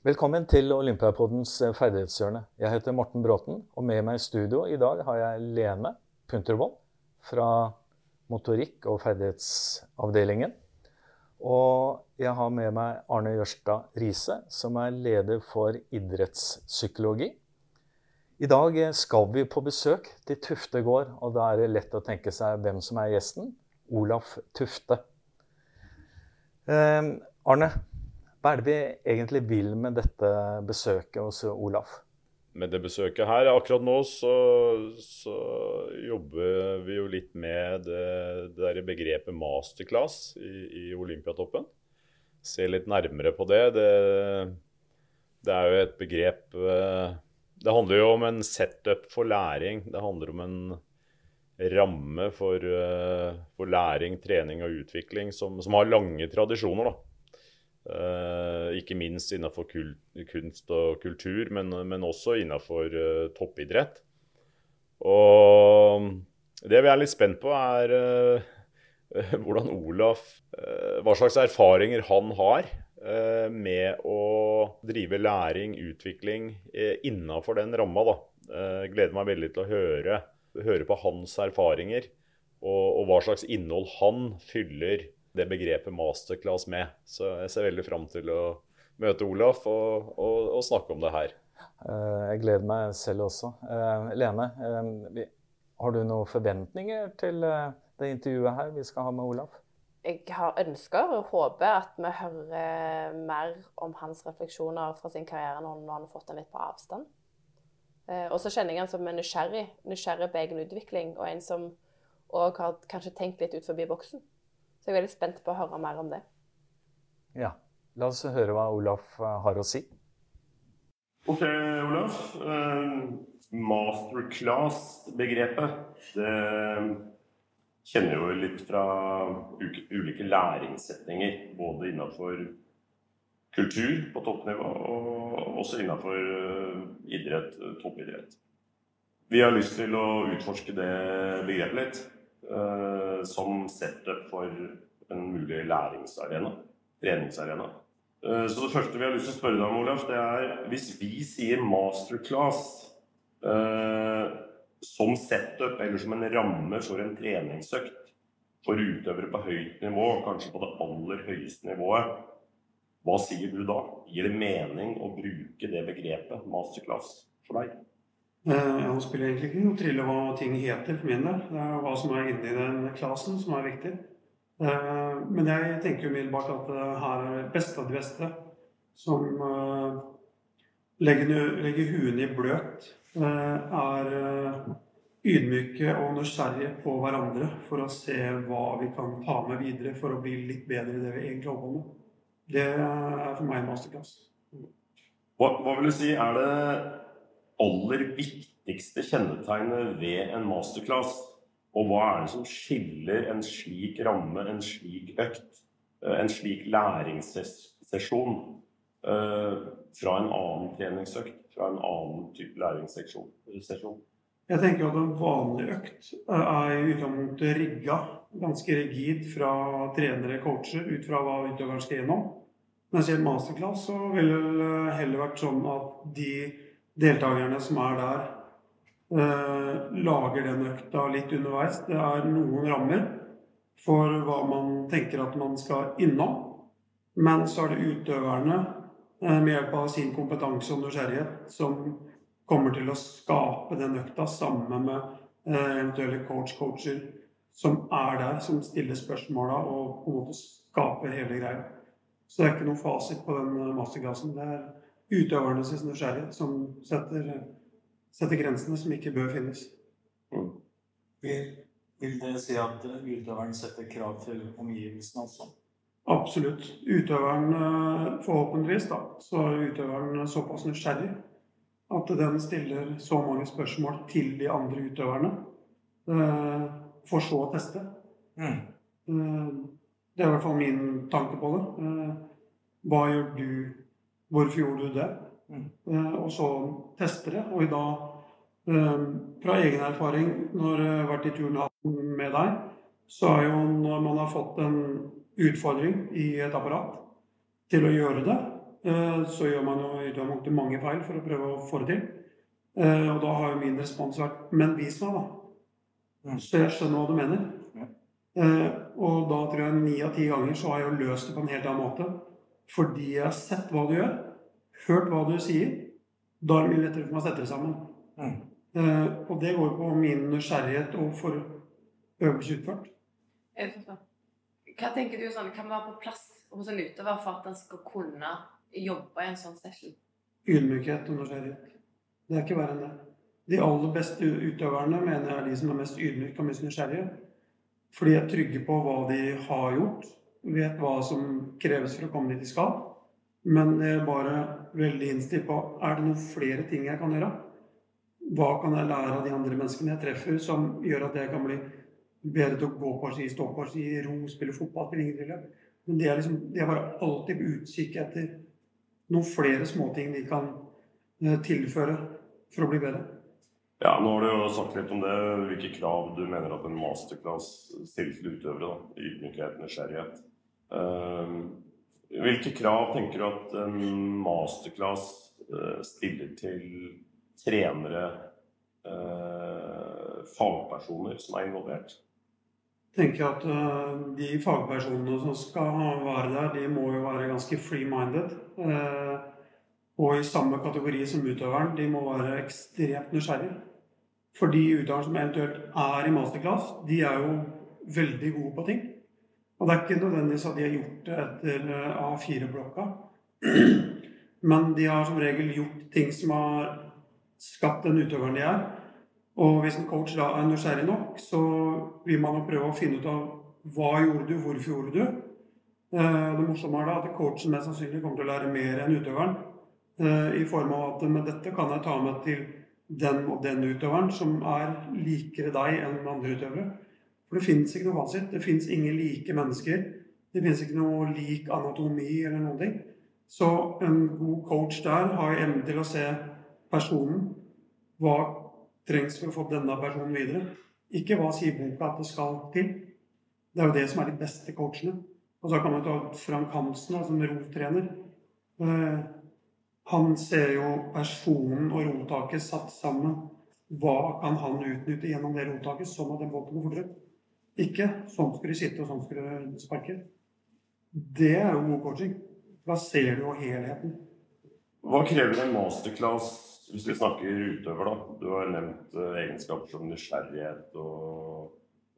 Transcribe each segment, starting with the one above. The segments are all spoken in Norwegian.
Velkommen til Olympiapodens eh, ferdighetshjørne. Jeg heter Morten Bråten, og med meg i studio i dag har jeg Lene Puntervold fra motorikk- og ferdighetsavdelingen. Og jeg har med meg Arne Jørstad Riise, som er leder for idrettspsykologi. I dag skal vi på besøk til Tufte gård, og da er det lett å tenke seg hvem som er gjesten. Olaf Tufte. Eh, Arne, hva er det vi egentlig vil med dette besøket hos Olaf? Med det besøket her akkurat nå, så, så jobber vi jo litt med det, det der begrepet masterclass i, i Olympiatoppen. Se litt nærmere på det. det. det. er jo et begrep eh, Det handler jo om en setup for læring. Det handler om en ramme for, eh, for læring, trening og utvikling som, som har lange tradisjoner. da. Uh, ikke minst innenfor kunst og kultur, men, men også innenfor uh, toppidrett. Og det vi er litt spent på, er uh, hvordan Olaf Hva slags erfaringer han har med å drive læring, utvikling innenfor den ramma. gleder meg veldig til å høre, høre på hans erfaringer, og, og hva slags innhold han fyller det begrepet masterclass med. Så jeg ser veldig fram til å møte Olaf og, og, og snakke om det her. Eh, jeg gleder meg selv også. Eh, Lene, eh, har du noen forventninger til det intervjuet her vi skal ha med Olaf? Jeg har ønsker og håper at vi hører mer om hans refleksjoner fra sin karriere når han har fått den litt på avstand. Og så kjenner jeg han som en nysgjerrig, nysgjerrig på egen utvikling, og en som òg har kanskje tenkt litt ut forbi boksen. Så jeg er veldig spent på å høre mer om det. Ja. La oss høre hva Olaf eh, har å si. Ok, Olaf. Uh, Masterclass-begrepet, det kjenner jo litt fra ulike læringssetninger. Både innenfor kultur på toppnivå og også innenfor eh, idrett, toppidrett. Vi har lyst til å utforske det begrepet litt. Uh, som setup for en mulig læringsarena. Treningsarena. Uh, så det første vi har lyst til å spørre deg om, Olaf, det er hvis vi sier masterclass uh, som setup eller som en ramme for en treningsøkt for utøvere på høyt nivå, kanskje på det aller høyeste nivået, hva sier du da? Gir det mening å bruke det begrepet masterclass for deg? Eh, han spiller egentlig ikke noe trille hva ting heter for min del. Det er hva som er inni den klasen, som er viktig. Uh, men jeg tenker umiddelbart at det her er beste av de beste som eh, legger, legger huene i bløt, er ydmyke og nysgjerrige på hverandre for å se hva vi kan ta med videre for å bli litt bedre i det vi egentlig holder på med. Det er for meg en masterclass. Hva, hva vil du si er det aller viktigste kjennetegnet ved en masterclass? Og hva er det som skiller en slik ramme, en slik økt, eh, en slik læringssesjon eh, fra en annen treningsøkt, fra en annen type læringssesjon? Jeg tenker at en vanlig økt er i utgangspunktet rigga, ganske rigid fra trenere, coacher, ut fra hva utøveren skal gjennom. Mens i en masterclass så ville det heller vært sånn at de deltakerne som er der, eh, lager den økta litt underveis. Det er noen rammer for hva man tenker at man skal innom. Men så er det utøverne eh, med hjelp av sin kompetanse og nysgjerrighet som kommer til å skape den økta sammen med eh, eventuelle coach-coacher som er der, som stiller spørsmåla og på en måte skaper hele greia. Så det er ikke noen fasit på den masterclassen. Det er utøvernes nysgjerrighet som setter, setter, grensene som ikke bør finnes. Mm. Vil, vil, det si at utøveren setter krav til omgivelsene også? Absolutt. Utøveren, eh, forhåpentligvis, da, så er utøveren såpass nysgjerrig at den stiller så mange spørsmål til de andre utøverne. Eh, for så å teste. Mm. Eh, det er i hvert fall min tanke på det. Hva gjør du Hvorfor gjorde du det? Mm. Eh, og så tester det. Og i dag, eh, fra egen erfaring, når jeg har vært i turn med deg, så er jo når man har fått en utfordring i et apparat til å gjøre det, eh, så gjør man jo i utgangspunktet mange feil for å prøve å få det til. Og da har jo min respons vært Men vis meg, da. Mm. Så jeg skjønner hva du mener. Og da tror jeg ni av ti ganger så har jeg jo løst det på en helt annen måte. Fordi jeg har sett hva du gjør, hørt hva du sier. Da er det mye lettere for meg å sette det sammen. Mm. Eh, Og det går på min nysgjerrighet og for øvelse utført. Hva tenker du sånn, kan være på plass hos en utøver for at han skal kunne jobbe i en sånn session? Ydmykhet og nysgjerrighet. Det er ikke verre enn det. De aller beste utøverne mener jeg er de som er mest ydmyke og mest nysgjerrige. For de er trygge på hva de har gjort, vet hva som kreves for å komme dit de skal. Men jeg er bare veldig innstilt på er det noen flere ting jeg kan gjøre. Hva kan jeg lære av de andre menneskene jeg treffer, som gjør at jeg kan bli bedre til å gå på ski, stå på ski, ro, spille fotball, spille ingenting. Men det er, liksom, det er bare alltid på utkikk etter noen flere småting de kan eh, tilføre for å bli bedre. Ja, Nå har du jo sagt litt om det, hvilke krav du mener at en masterclass stiller til utøvere. da, Ydmykhet, nysgjerrighet. Eh, hvilke krav tenker du at en masterclass eh, stiller til trenere, eh, fagpersoner som er involvert? tenker at eh, de fagpersonene som skal være der, de må jo være ganske free-minded. Og i samme kategori som utøveren, de må være ekstremt nysgjerrige. For de utøverne som eventuelt er i masterclass, de er jo veldig gode på ting. Og det er ikke nødvendigvis at de har gjort det etter eh, A4-blokka. Men de har som regel gjort ting som har skapt den utøveren de er. Og hvis en coach da er nysgjerrig nok, så vil man jo prøve å finne ut av hva gjorde du, hvorfor gjorde du. Eh, Det morsomme er da at coachen mest sannsynlig kommer til å lære mer enn utøveren. eh, I form av at med dette kan jeg ta med til den og den utøveren som er likere deg enn andre utøvere. For det fins ikke noe fasit. Det fins ingen like mennesker. Det fins ikke noe lik anatomi eller noen ting. Så en god coach der har evnen til å se personen. Hva trengs for å få denne personen videre. Ikke hva sier boka at det skal til. Det er jo det som er de beste coachene. Og så kan man ta Frank Hansen som rotrener. Eh, han ser jo personen og rotaket satt sammen. Hva kan han utnytte gjennom det rotaket, sånn at den båten går fortere? Ikke sånn skulle de sitte, og sånn skulle de sparke. Det er jo god coaching. Da ser du jo helheten. Hva krever en masterclass hvis vi snakker utøver, da? Du har nevnt eh, egenskaper som nysgjerrighet og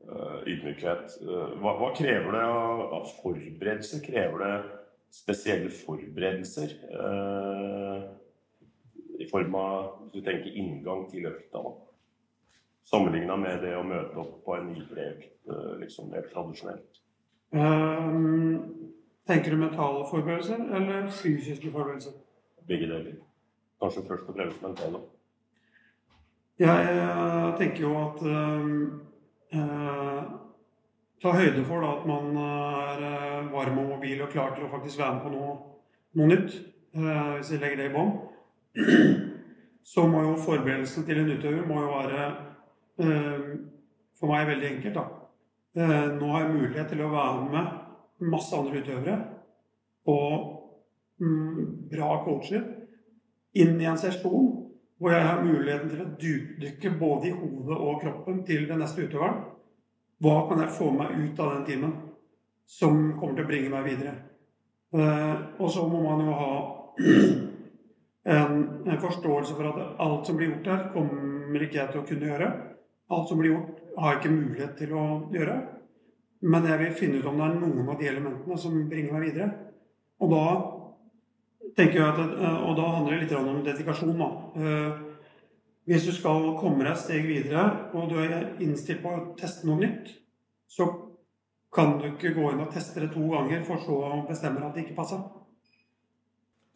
eh, ydmykhet. Eh, hva, hva krever det av forberedelser? Krever det spesielle forberedelser? Eh, I form av hvis du tenker inngang til økta, da. Sammenligna med det å møte opp på en idrettsøkt, eh, liksom helt tradisjonelt. Um, tenker du mentale forberedelser eller fysiske forberedelser? Begge deler. Kanskje først og fremst mentale. Jeg eh, tenker jo at uh, Ta høyde for da, at man er varm og mobil og klar til å faktisk være med på noe, noe nytt. Uh, hvis jeg legger det i bånn. Så må jo forberedelsene til en utøver må jo være for meg veldig enkelt. da. Eh, nå har jeg mulighet til å være med masse andre utøvere og mm, bra coacher inn i en sesjon hvor jeg har muligheten til å dypdykke både i hodet og kroppen til den neste utøveren. Hva kan jeg få meg ut av den timen som kommer til å bringe meg videre? Eh, og så må man jo ha en forståelse for at alt som blir gjort her, kommer ikke jeg til å kunne gjøre. Alt som blir gjort, har jeg ikke mulighet til å gjøre. Men jeg vil finne ut om det er noen av de elementene som bringer meg videre. Og da tenker jeg at, eh, og da handler det litt om dedikasjon. Da. Eh, Hvis du skal komme deg et steg videre, og du er innstilt på å teste noe nytt, så kan du ikke gå inn og teste det to ganger, for så å bestemme at det ikke passer.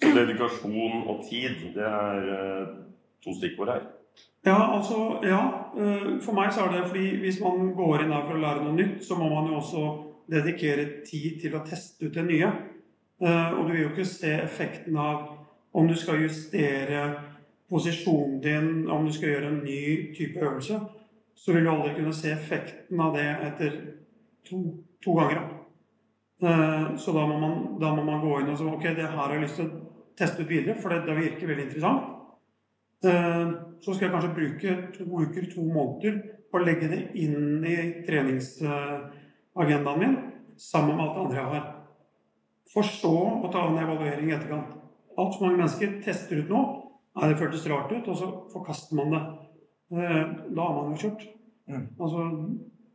Så dedikasjon og tid, det er eh, to stikkord her. Ja, altså, ja. eh, For meg så er det fordi hvis man går inn her for å lære noe nytt, så må man jo også dedikere tid til å teste ut det nye. Eh, Og du vil jo ikke se effekten av om du skal justere posisjonen din, om du skal gjøre en ny type øvelse. Så vil du aldri kunne se effekten av det etter to, to ganger. Eh, Så da må, man, da må man gå inn og si ok, det her har jeg lyst til å teste ut videre, for det, det virker veldig interessant. Eh, så skal jeg kanskje bruke to uker, to måneder på å legge det inn i treningsagendaen min sammen med alt det andre jeg har. For så å ta en evaluering i etterkant. Altfor mange mennesker tester ut noe. Nei, det føltes rart ut, og så forkaster man det. Eh, Da har man jo kjørt. Mm. Altså,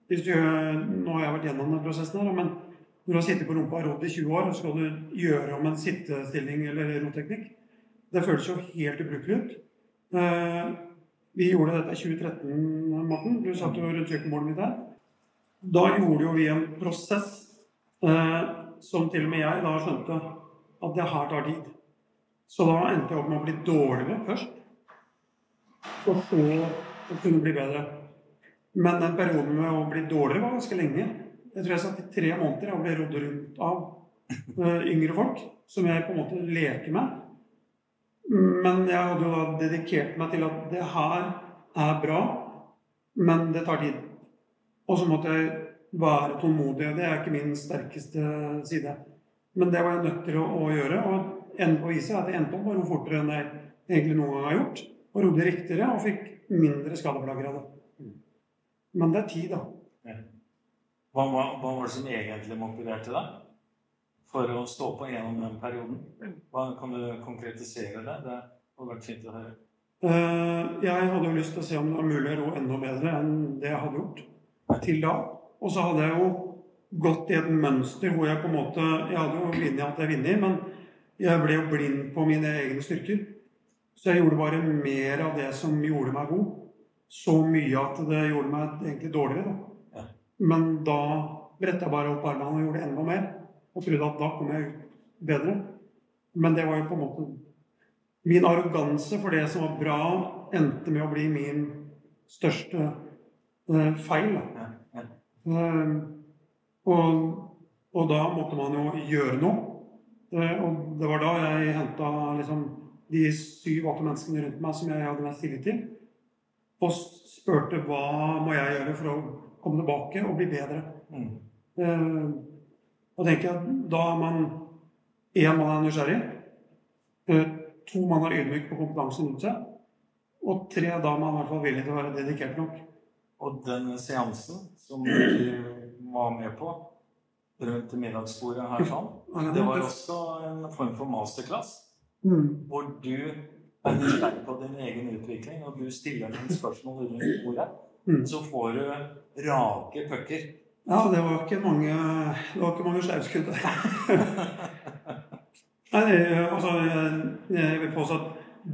hvis du, nå har jeg vært gjennom den prosessen her, men når du har sittet på rumpa og rodd i 20 år, og skal du gjøre om en sittestilling eller roteknikk, det føles jo helt ubrukelig ut. Eh, Vi gjorde dette i 2013, Morten. Du satt jo rundt kjøkkenbordet mitt her. Da gjorde jo vi en prosess eh, som til og med jeg da skjønte at det her tar tid. Så da endte jeg opp med å bli dårligere først. For så å kunne bli bedre. Men den perioden med å bli dårligere var ganske lenge. Jeg tror jeg satt i tre måneder og ble rodd rundt av eh, yngre folk som jeg på en måte leker med. Men jeg hadde jo da dedikert meg til at det her er bra, men det tar tid. Og så måtte jeg være tålmodig. Det er ikke min sterkeste side. Men det var jeg nødt til å, å gjøre. Og enden på viset er at jeg endte opp med å ro fortere enn jeg egentlig noen gang har gjort. Og rodde riktigere og fikk mindre skadeplager av det. Men det er tid, da. Hva, hva, hva var det som egentlig motiverte deg for å stå på gjennom den perioden? Hva, kan du konkretisere det? Det hadde vært fint å høre. Eh, Jeg hadde jo lyst til å se om det var mulig å ro enda bedre enn det jeg hadde gjort til da. Og så hadde jeg jo gått i et mønster hvor jeg på en måte Jeg hadde jo linja at jeg vunnet, men jeg ble jo blind på mine egne styrker. Så jeg gjorde bare mer av det som gjorde meg god. Så mye at det gjorde meg egentlig dårligere. Ja. Da. Men da bretta jeg bare opp armene og gjorde enda mer. Og trodde at da kom jeg ut bedre. Men det var jo på en måte Min arroganse for det som var bra, endte med å bli min største eh, feil. Ja, ja. Eh, og, og da måtte man jo gjøre noe. Eh, og det var da jeg henta liksom, de syv-åtte menneskene rundt meg som jeg hadde mest tillit til, og spurte hva må jeg gjøre for å komme tilbake og bli bedre. Mm. Og tenker jeg at da er man én man er nysgjerrig, eh, to man er ydmyk på kompetansen rundt seg, og tre da er man i hvert fall villig til å være dedikert nok. Og den seansen som du var med på rundt middagsbordet her sånn, det var også en form for masterclass. Mm. hvor du er nysgjerrig på din egen utvikling, og du stiller noen spørsmål rundt bordet, Mm. så får du rake pucker. Ja, det var ikke mange, det var ikke mange slauskudd. Nei, det- altså, jeg, jeg vil påstå at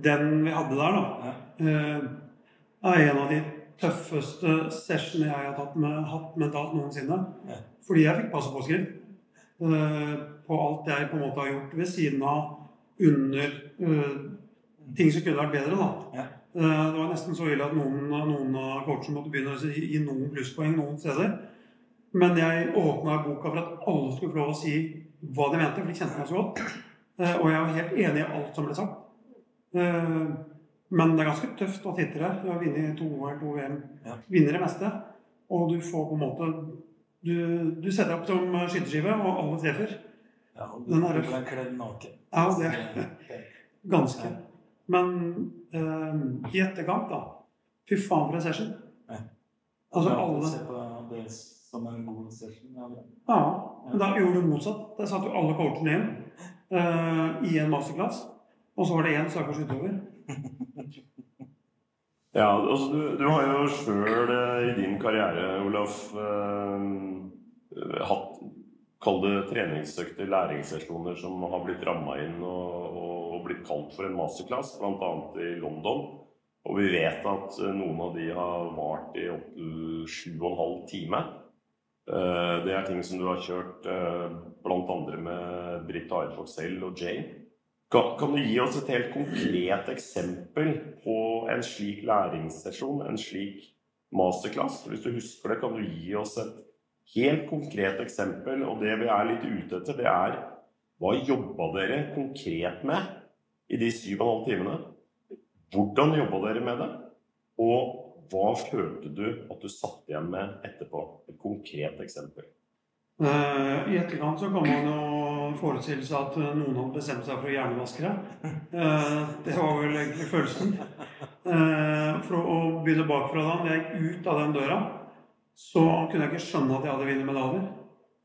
den vi hadde der, da, Ja. eh, er en av de tøffeste sessionene jeg har tatt med, hatt mentalt noensinne. Ja. Fordi jeg fikk passe på eh, på alt jeg på en måte har gjort ved siden av, under eh, ting som kunne vært bedre. da. Ja. Det var nesten så ille at noen, noen av coachene måtte begynne å gi noen plusspoeng noen steder. Men jeg åpna boka for at alle skulle få lov å si hva de mente, for de kjente meg så godt. Eh, Og jeg var helt enig i alt som ble sagt. Eh, Men det er ganske tøft å titte det. Du har vunnet to OL, to VM, Ja. vinner det meste. Og du får på en måte Du, du setter deg opp som skyteskive, og alle treffer. Ja, og du, Den er du er kledd naken. Ja, det Ganske. Men eh, i etterkant, da Fy faen, for en session. Altså alle som en god session. Ja. Ja, men da gjorde du motsatt. Der satt jo alle coachene igjen uh, i en masterclass. Og så var det én stakkars utøver. Ja, altså du, du har jo sjøl i din karriere, Olaf, eh, hatt Kall det treningsøkter, læringssesjoner som har blitt ramma inn og, og blitt kalt for en masterclass, bl.a. i London. Og vi vet at eh, noen av de har vart i opptil sju og en halv time. Eh, Det er ting som du har kjørt bl.a. med Britt Arid Foxell og Jane. Kan, kan du gi oss et helt konkret eksempel på en slik læringssesjon, en slik masterclass? Hvis du husker det, kan du gi oss et helt konkret eksempel. Og det vi er litt ute etter, det er hva jobba dere konkret med i de syv og en halv timene? Hvordan jobba dere med det? Og hva følte du at du satt igjen med etterpå? Et konkret eksempel. Eh, I etterkant så kan man jo forestille seg at noen hadde bestemt seg for hjernevaskere. det. Eh, var vel egentlig følelsen. Eh, For å begynne bakfra da når jeg gikk ut av den døra, så kunne jeg ikke skjønne at jeg hadde vunnet medaljer.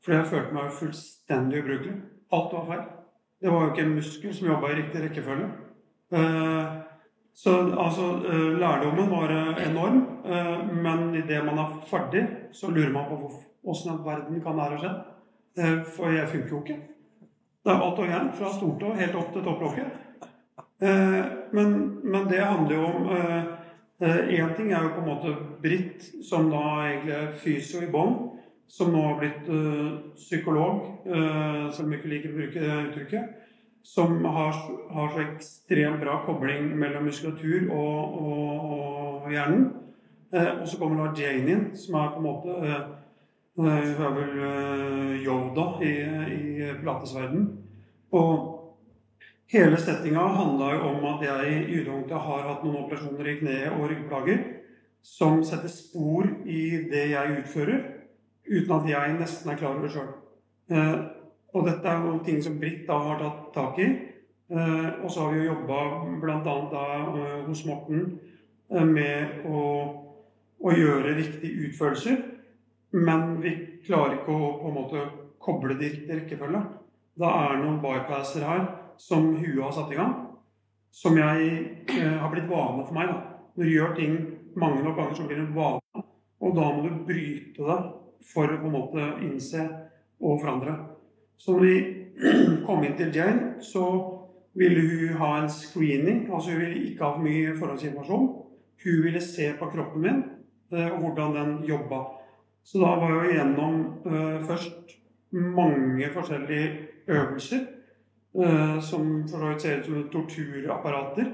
For jeg følte meg fullstendig ubrukelig. Alt var feil. Det var jo ikke en muskel som jobba i riktig rekkefølge. Så altså, eh, lærdommen var eh, enorm. eh, Men idet man er ferdig, så lurer man på åssen i verden kan det her ha skjedd. For jeg funker jo ikke. Det er alt og gærent fra stortå helt opp til topplokket. Men, men det handler jo om Én ting er jo på en måte Britt, som da egentlig er fysio i bånn, som nå har blitt psykolog, selv om jeg ikke liker å bruke det uttrykket, som har, har så ekstremt bra kobling mellom muskulatur og, og, og hjernen. Eh, og så kommer da Jane inn, som er på en måte eh, eh, Hun er vel eh, Yoda i, i pilatesverdenen. Og hele settinga handla jo om at jeg i utgangspunktet har hatt noen operasjoner i kneet og ryggplager som setter spor i det jeg utfører, uten at jeg nesten er klar over det sjøl. Og dette er jo ting som Britt da har tatt tak i. Eh, og så har vi jo jobba bl.a. da eh, hos Morten eh, med å, å gjøre riktige utførelser. Men vi klarer ikke å på en måte koble det i rekkefølge. Da er det noen bypasser her som huet har satt i gang, som jeg eh, har blitt vane for meg. da. Når du gjør ting mange nok ganger, så blir det en vane. Og da må du bryte det for å på en måte innse og forandre. Så når vi kom inn til Jane, så ville hun ha en screening. Altså hun ville ikke ha for mye forhåndsinformasjon. Hun ville se på kroppen min eh, og hvordan den jobba. Så da var jeg igjennom eh, først mange forskjellige øvelser. eh, som for så vidt ser ut som torturapparater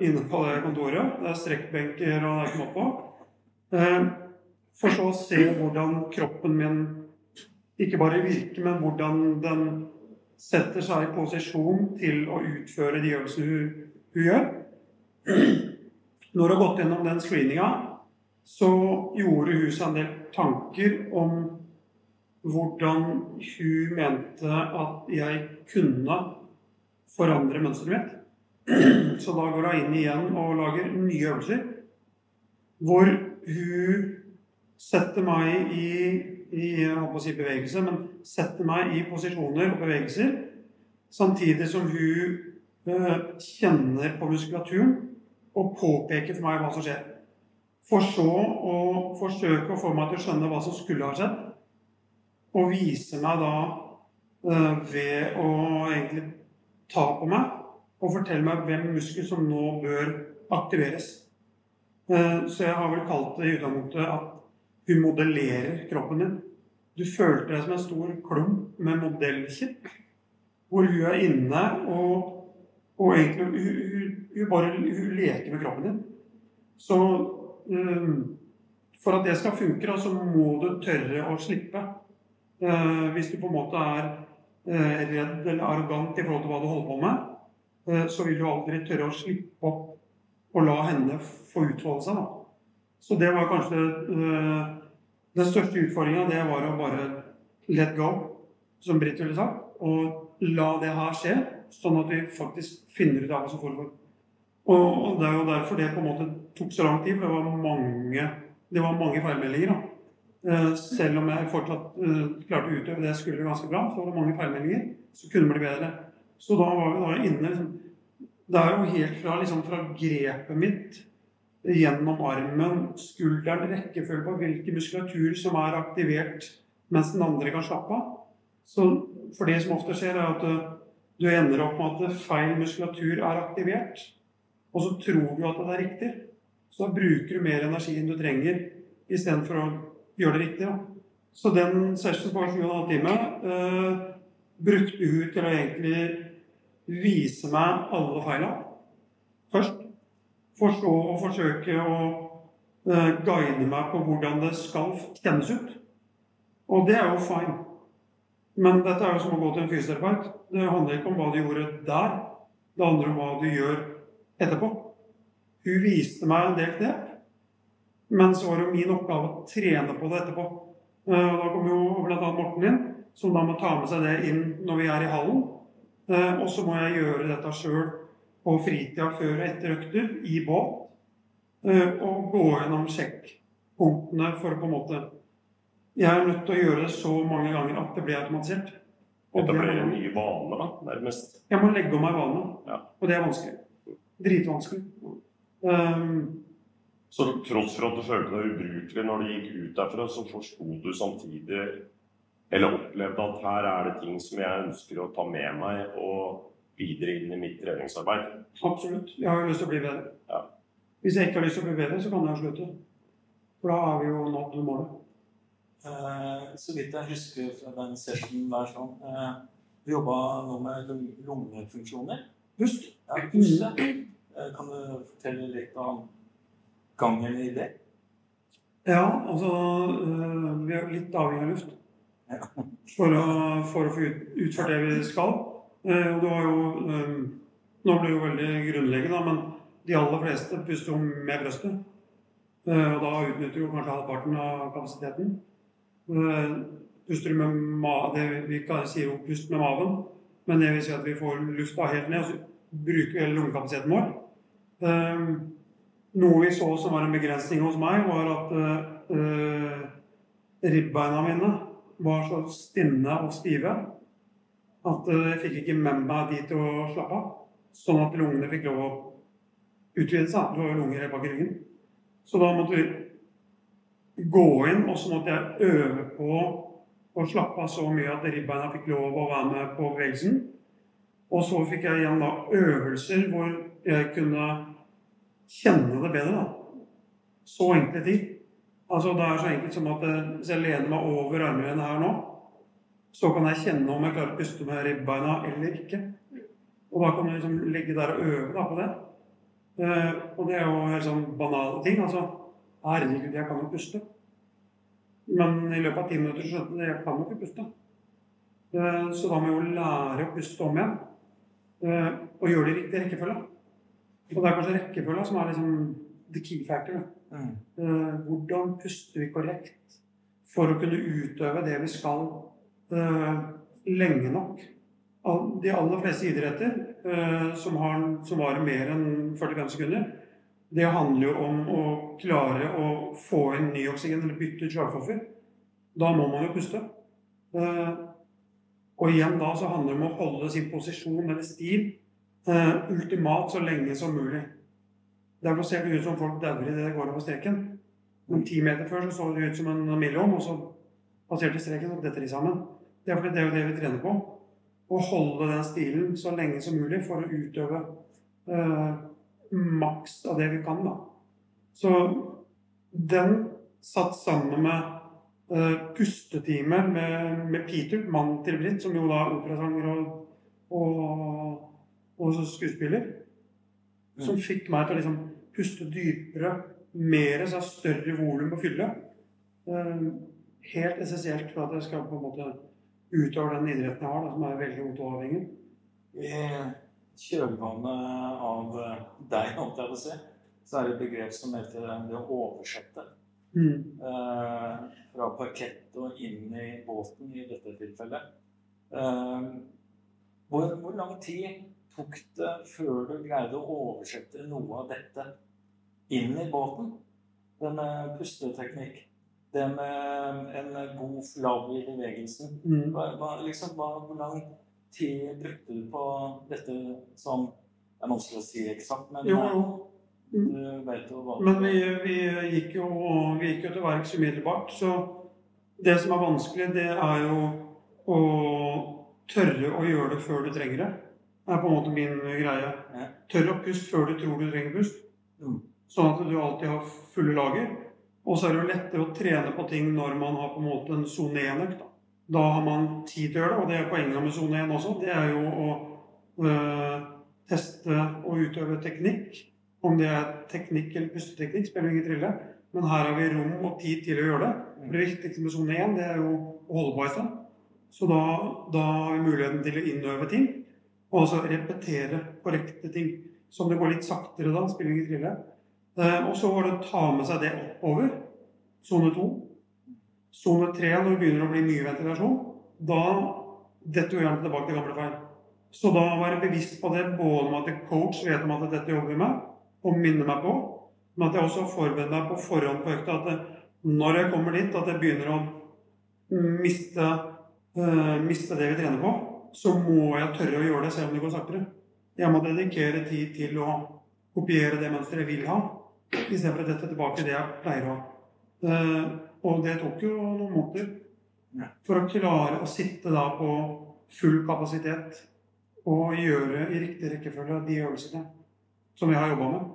inne på det kontoret. Det er strekkbenker og det er. Eh, for så å se hvordan kroppen min ikke bare virke, men hvordan den setter seg i posisjon til å utføre de øvelsene hun, hun gjør. Når hun har gått gjennom den screeninga, så gjorde hun seg en del tanker om hvordan hun mente at jeg kunne forandre mønsteret mitt. Så da går hun inn igjen og lager nye øvelser hvor hun setter meg i, i si bevegelse, men setter meg i posisjoner og bevegelser, samtidig som hun eh, kjenner på muskulaturen og påpeker for meg hva som skjer. For så å forsøke å få meg til å skjønne hva som skulle ha skjedd, og vise meg da eh, ved å egentlig ta på meg og fortelle meg hvem muskel som nå bør aktiveres. Eh, Så jeg har vel kalt det i utgangspunktet at hun modellerer kroppen din. Du følte deg som en stor klump med modellkitt, hvor hun er inne og, og egentlig hun, hun, hun bare hun leker med kroppen din. Så um, for at det skal funke, da, så må du tørre å slippe. Uh, hvis du på en måte er uh, redd eller arrogant i forhold til hva du holder på med, uh, så vil du aldri tørre å slippe opp og la henne få utfolde seg. Da. Så det var kanskje eh, den største utfordringa. Det var å bare let go, som Britt ville sagt. Og la det her skje, sånn at vi faktisk finner ut av hva som foregår. Og, og det er jo derfor det på en måte tok så lang tid, for det var mange, det var mange feilmeldinger. da. Eh, selv om jeg fortsatt eh, klarte å utøve det jeg skulle ganske bra, så var det mange feilmeldinger. Så kunne det bli bedre. Så da var vi da inne liksom, Det er jo helt fra, liksom, fra grepet mitt gjennom armen, skulderen, rekkefølge på hvilken muskulatur som er aktivert mens den andre kan slappe av. Så for det som ofte skjer, er at eh, du ender opp med at feil muskulatur er aktivert. Og så tror du at det er riktig. Så da bruker du mer energi enn du trenger istedenfor å gjøre det riktig. Da. Så den session på 7 12 timer eh, brukte hun til å egentlig vise meg alle feila først. For og forsøke å eh, guide meg på hvordan det skal kjennes ut. Og det er jo fine. Men dette er jo som å gå til en fysioterapeut. Det handler ikke om hva du gjorde der. Det handler om hva du gjør etterpå. Hun viste meg en del knep, men så var det min oppgave å trene på det etterpå. Eh, og da kommer jo bl.a. Morten inn, som da må ta med seg det inn når vi er i hallen. Eh, og så må jeg gjøre dette sjøl på fritida før og etter økter i båt. Eh, og gå gjennom sjekkpunktene for på en måte Jeg er nødt til å gjøre det så mange ganger at det blir automatisert. Og Dette det blir en ny vane, da, nærmest. jeg må legge om meg vane, Ja. Og det er vanskelig. Dritvanskelig. Um, Så tross for at du følte deg ubrukelig når du gikk ut derfra, så forsto du samtidig Eller opplevde at her er det ting som jeg ønsker å ta med meg og videre inn i mitt treningsarbeid. absolutt. Jeg har jo lyst til å bli bedre. Ja. Hvis jeg ikke har lyst til å bli bedre, så kan jeg jo slutte. For da har vi jo nådd målet. Eh, så vidt jeg husker fra den sessionen der sånn eh, Vi jobba nå med lungefunksjoner. Pust. Ja, pustet. Eh, kan du fortelle litt om gangen i det? Ja, altså øh, Vi er litt avhengig av luft Ja. for å, for å få utført det vi skal. Eh, og det var jo øh, Nå blir det jo veldig grunnleggende, men de aller fleste puster jo med brøstet. Eh, og da utnytter jo kanskje halvparten av kapasiteten. Eh, puster du med ma det Vi sier jo 'pust med maven', men det vil si at vi får lufta helt ned, og så bruker vi hele lungekapasiteten vår. Eh, noe vi så som var en begrensning hos meg, var at ribbeina mine var så stinne og stive at eh, jeg fikk ikke med meg de til å slappe av. Sånn at lungene fikk lov å utvide seg. Du har jo lunger bak i ryggen. Så da måtte vi gå inn, og så måtte jeg øve på å slappe av så mye at ribbeina fikk lov å være med på bevegelsen. Og så fikk jeg igjen da øvelser hvor jeg kunne kjenne det bedre. da. Så enkle ting. Altså Det er så enkelt som at eh, hvis jeg lener meg over armlenet her nå, så kan jeg kjenne om jeg klarer å puste med ribbeina eller ikke. Og da kan du liksom ligge der og øve da på det. Uh, og det er jo helt sånn banale ting. altså, Herregud, jeg kan jo puste. Men i løpet av ti minutter så skjønte jeg at jeg kan jo ikke puste. Uh, så da må jeg jo lære å puste om igjen. Uh, og gjøre det i riktig rekkefølge. Og det er kanskje rekkefølga som er liksom the key factor. Mm. Hvordan puster vi korrekt for å kunne utøve det vi skal eh, lenge nok? De aller fleste idretter eh, som, har, som varer mer enn 45 sekunder, det handler jo om å klare å få inn ny oksygen eller bytte ut slagstoffer. Da må man jo puste. Eh, og igjen da så handler det om å holde sin posisjon eller stil ultimat så lenge som mulig. Derfor ser det ut som folk dauer idet det går over streken. Men ti meter før så så det ut som en million, og så passerte streken, så detter de sammen. Det er fordi det er jo det vi trener på. Å holde den stilen så lenge som mulig for å utøve eh, maks av det vi kan, da. Så den satt sammen med eh, pustetime med, med Peter, mannen til Britt, som jo da er operasanger og, og, og skuespiller som fikk meg til å liksom puste dypere, mer, så større volum på fylle. Eh, helt essensielt for at jeg skal på en måte utøve den idretten jeg har, da, som er veldig motoravhengig. I kjølvannet av deg, holdt jeg å si, så er det et begrep som heter det å oversette. Mm. Eh, fra parkett og inn i båten i dette tilfellet. Eh, hvor, hvor lang tid tok det før du greide å oversette noe av dette inn i båten? denne pusteteknikken? pusteteknikk, det med en god flow i bevegelsen. Mm. Hva, hva, liksom, hva, hvor lang tid brukte du på dette som Det er vanskelig å si eksakt, men Jo, jo. jo hva Men vi, vi, gikk jo, vi gikk jo til verks umiddelbart. Så det som er vanskelig, det er jo å tørre å gjøre det før du trenger det. Det er på en måte min greie. Ja. Tørre å puste før du tror du trenger pust. Mm. Sånn at du alltid har fulle lager. Og så er det jo lettere å trene på ting når man har på en måte en sone 1-økt. Da. da har man tid til å gjøre det, og det er poenget med sone 1 også. Det er jo å øh, teste og utøve teknikk. Om det er teknikk eller pusteteknikk, spiller ingen trille. Men her har vi rom og tid til å gjøre det. For det viktigste med sone 1 det er jo å holde på en stund. Så da, da har vi muligheten til å innøve ting. Og altså repetere korrekte ting. Så om det går litt saktere da, spiller ingen trille. Eh, og så var det å ta med seg det oppover, sone 2. Sone tre, når det begynner å bli mye ventilasjon, da detter hjernen tilbake til gamle feil. Så da være bevisst på det, både med at coach vet om at dette jobber vi med, og minner meg på, men at jeg også forbereder meg på forhånd på økta at når jeg kommer dit, at jeg begynner å miste, uh, miste det vi trener på, så må jeg tørre å gjøre det selv om det går saktere. Jeg må dedikere tid til å kopiere det mønsteret jeg vil ha, istedenfor å dette tilbake det jeg pleier å ha. Eh, og det tok jo noen måneder for å klare å sitte da på full kapasitet og gjøre i riktig rekkefølge de øvelsene som vi har jobba med.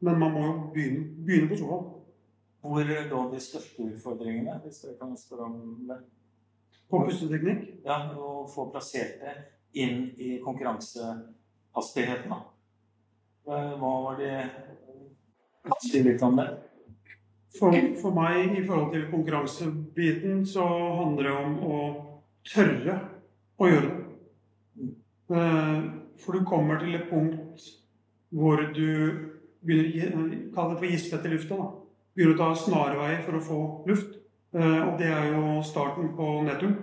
Men man må jo begynne, begynne på sofaen. Hvor lå de største utfordringene, hvis dere kan spørre om det? På pusteteknikk. Ja, Å få plassert det inn i konkurransehastigheten. Eh, Hva var det Si litt om det. For, for meg i forhold til konkurransebiten så handler det om å tørre å gjøre det. Eh, For du kommer til et punkt hvor du begynner kall det for gispe etter lufta. Begynner å ta snarveier for å få luft. Eh, Og det er jo starten på nedturen.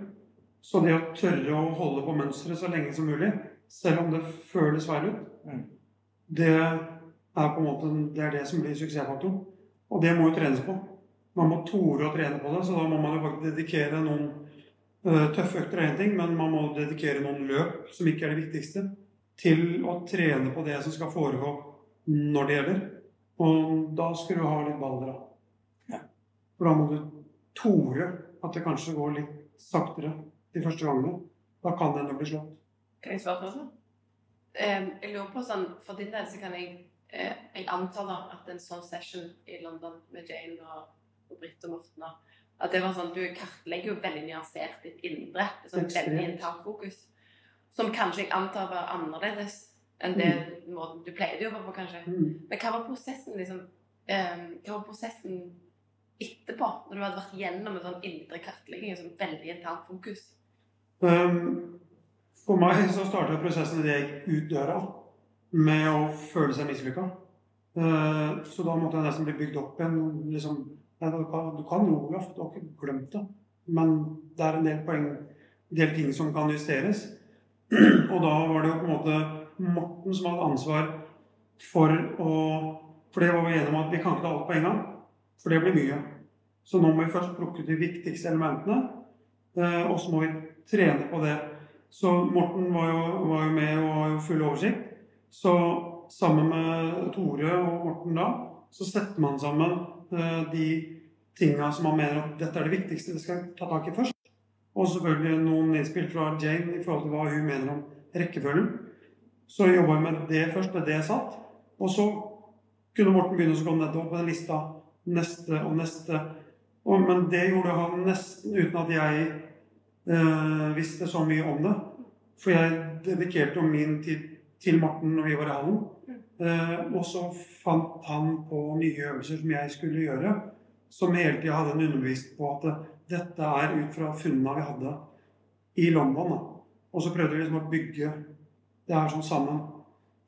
Så det å tørre å holde på mønsteret så lenge som mulig, selv om det føles feil ut, Mm. det er på en måte det, er det som blir suksessfaktoren. Og det må jo trenes på. Man må tore å trene på det, så da må man jo faktisk dedikere noen uh, tøffe økter er én ting, men man må dedikere noen løp, som ikke er det viktigste, til å trene på det som skal foregå når det gjelder. Og da skal du ha litt baller av. Ja. For da må du tore at det kanskje går litt saktere de første gangene. Da kan det ennå bli slått. Kan jeg svare først? Eh, jeg lurer på sånn, For din del så kan jeg Jeg antar da at en sånn session i London med Jane og, og Britt og Morten at det var sånn, Du kartlegger jo veldig nyansert ditt indre. Sånn veldig internt fokus. Som kanskje jeg antar var annerledes enn det måten du pleide å jobbe på, kanskje. Mm. Men hva var prosessen liksom, eh, hva var prosessen etterpå? Når du hadde vært gjennom en sånn indre kartlegging, sånn veldig internt fokus? Um, For meg så starta prosessen idet jeg gikk ut døra med å føle seg mislykka. Uh, så da måtte jeg nesten bli bygd opp igjen. Liksom, du, kan, du kan jo, Olaf, du har ikke glemt det. Men det er en del poeng, en del ting som kan justeres. Og da var det jo på en måte Morten som hadde ansvar for å For det var vi enige om at vi kan ikke ta alt på en gang. For det blir mye. Så nå må vi først plukke de viktigste elementene. eh, Og så må vi trene på det. Så Morten var jo, var jo med og har jo full oversikt. Så sammen med Tore og Morten da, så setter man sammen eh, de tinga som man mener at dette er det viktigste vi skal ta tak i først. Og selvfølgelig noen innspill fra Jane i forhold til hva hun mener om rekkefølgen. Så jobba vi med det først, med det satt. Og så kunne Morten begynne å gå nedover på den lista neste og neste. Og, men det gjorde han nesten uten at jeg eh, visste så mye om det. For jeg dedikerte jo min tid til Morten når vi var i hallen. Eh, og så fant han på nye øvelser som jeg skulle gjøre, som hele tida hadde en underbevisst på at dette er ut fra funnene vi hadde i London. Da. Og så prøvde vi liksom å bygge det her sånn sammen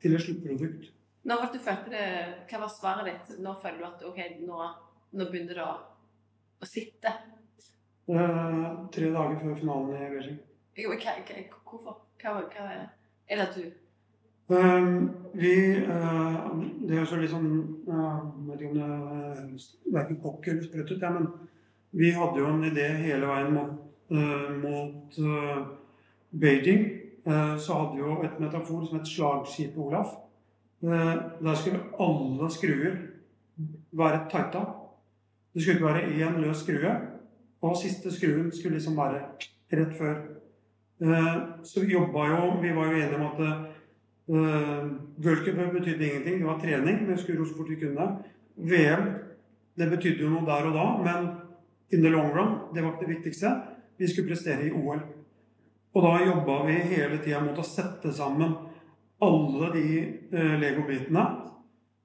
til et sluttprodukt. Når var du følte det, Hva var svaret ditt? Når føler du at ok, nå, nå begynner det å, å sitte? Eh, tre dager før finalen i Beijing. Hva, hva, hvorfor? Hva, hva er det at du vi eh, Det er jo så litt sånn eh, Jeg vet ikke om det er verken kokk eller sprøtt ut, ja, men vi hadde jo en idé hele veien mot, eh, mot Beijing. Så hadde vi jo et metafor som het slagskipet Olaf. Der skulle alle skruer være tighta. Det skulle ikke være én løs skrue. Og siste skruen skulle liksom være rett før. Så vi jobba jo Vi var jo enige om at eh, Uh, World Cup betydde ingenting. Det var trening. Vi skulle ro så fort vi kunne. VM det betydde jo noe der og da, men in the long run, det var ikke det viktigste. Vi skulle prestere i OL. Og da jobba vi hele tida mot å sette sammen alle de uh, legobitene,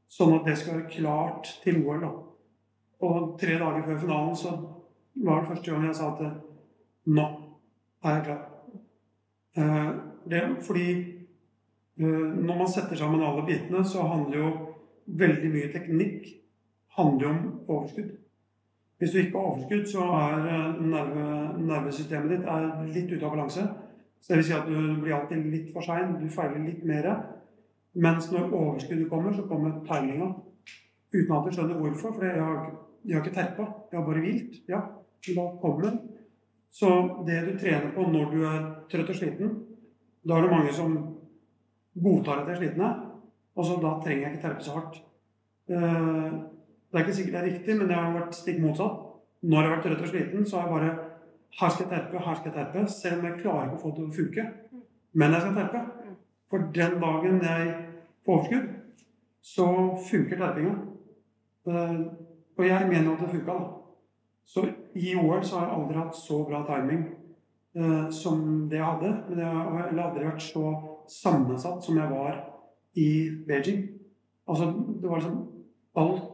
sånn at det skal være klart til OL. da. Og tre dager før finalen så var det første gang jeg sa at nå er jeg klar. Uh, det, fordi Eh, Når man setter sammen alle bitene, så handler jo veldig mye teknikk handler om overskudd. Hvis du ikke har overskudd, så er eh, nerve, nervesystemet ditt litt ute av balanse. Så det vil si at du blir alltid litt for sein. Du feiler litt mer. Mens når overskuddet kommer, så kommer timinga. Uten at du skjønner hvorfor, for jeg har, jeg har ikke terpa. Jeg har bare hvilt. Ja, da kommer den. Så det du trener på når du er trøtt og sliten Da er det mange som godtar at de er slitne, og så da trenger jeg ikke terpe så hardt. Eh, det er ikke sikkert det er riktig, men det har vært stikk motsatt. Når jeg har vært trøtt og sliten, så har jeg bare Her skal jeg terpe, her skal jeg terpe. Selv om jeg klarer ikke å få det til å funke. Men jeg skal terpe. For den dagen jeg får overskudd, så funker terpinga. Eh, og jeg mener at det funka, da. Så i OL så har jeg aldri hatt så bra timing eh, som det jeg hadde. Men jeg har aldri vært så sammensatt som jeg var i Beijing. Altså, det var liksom Alt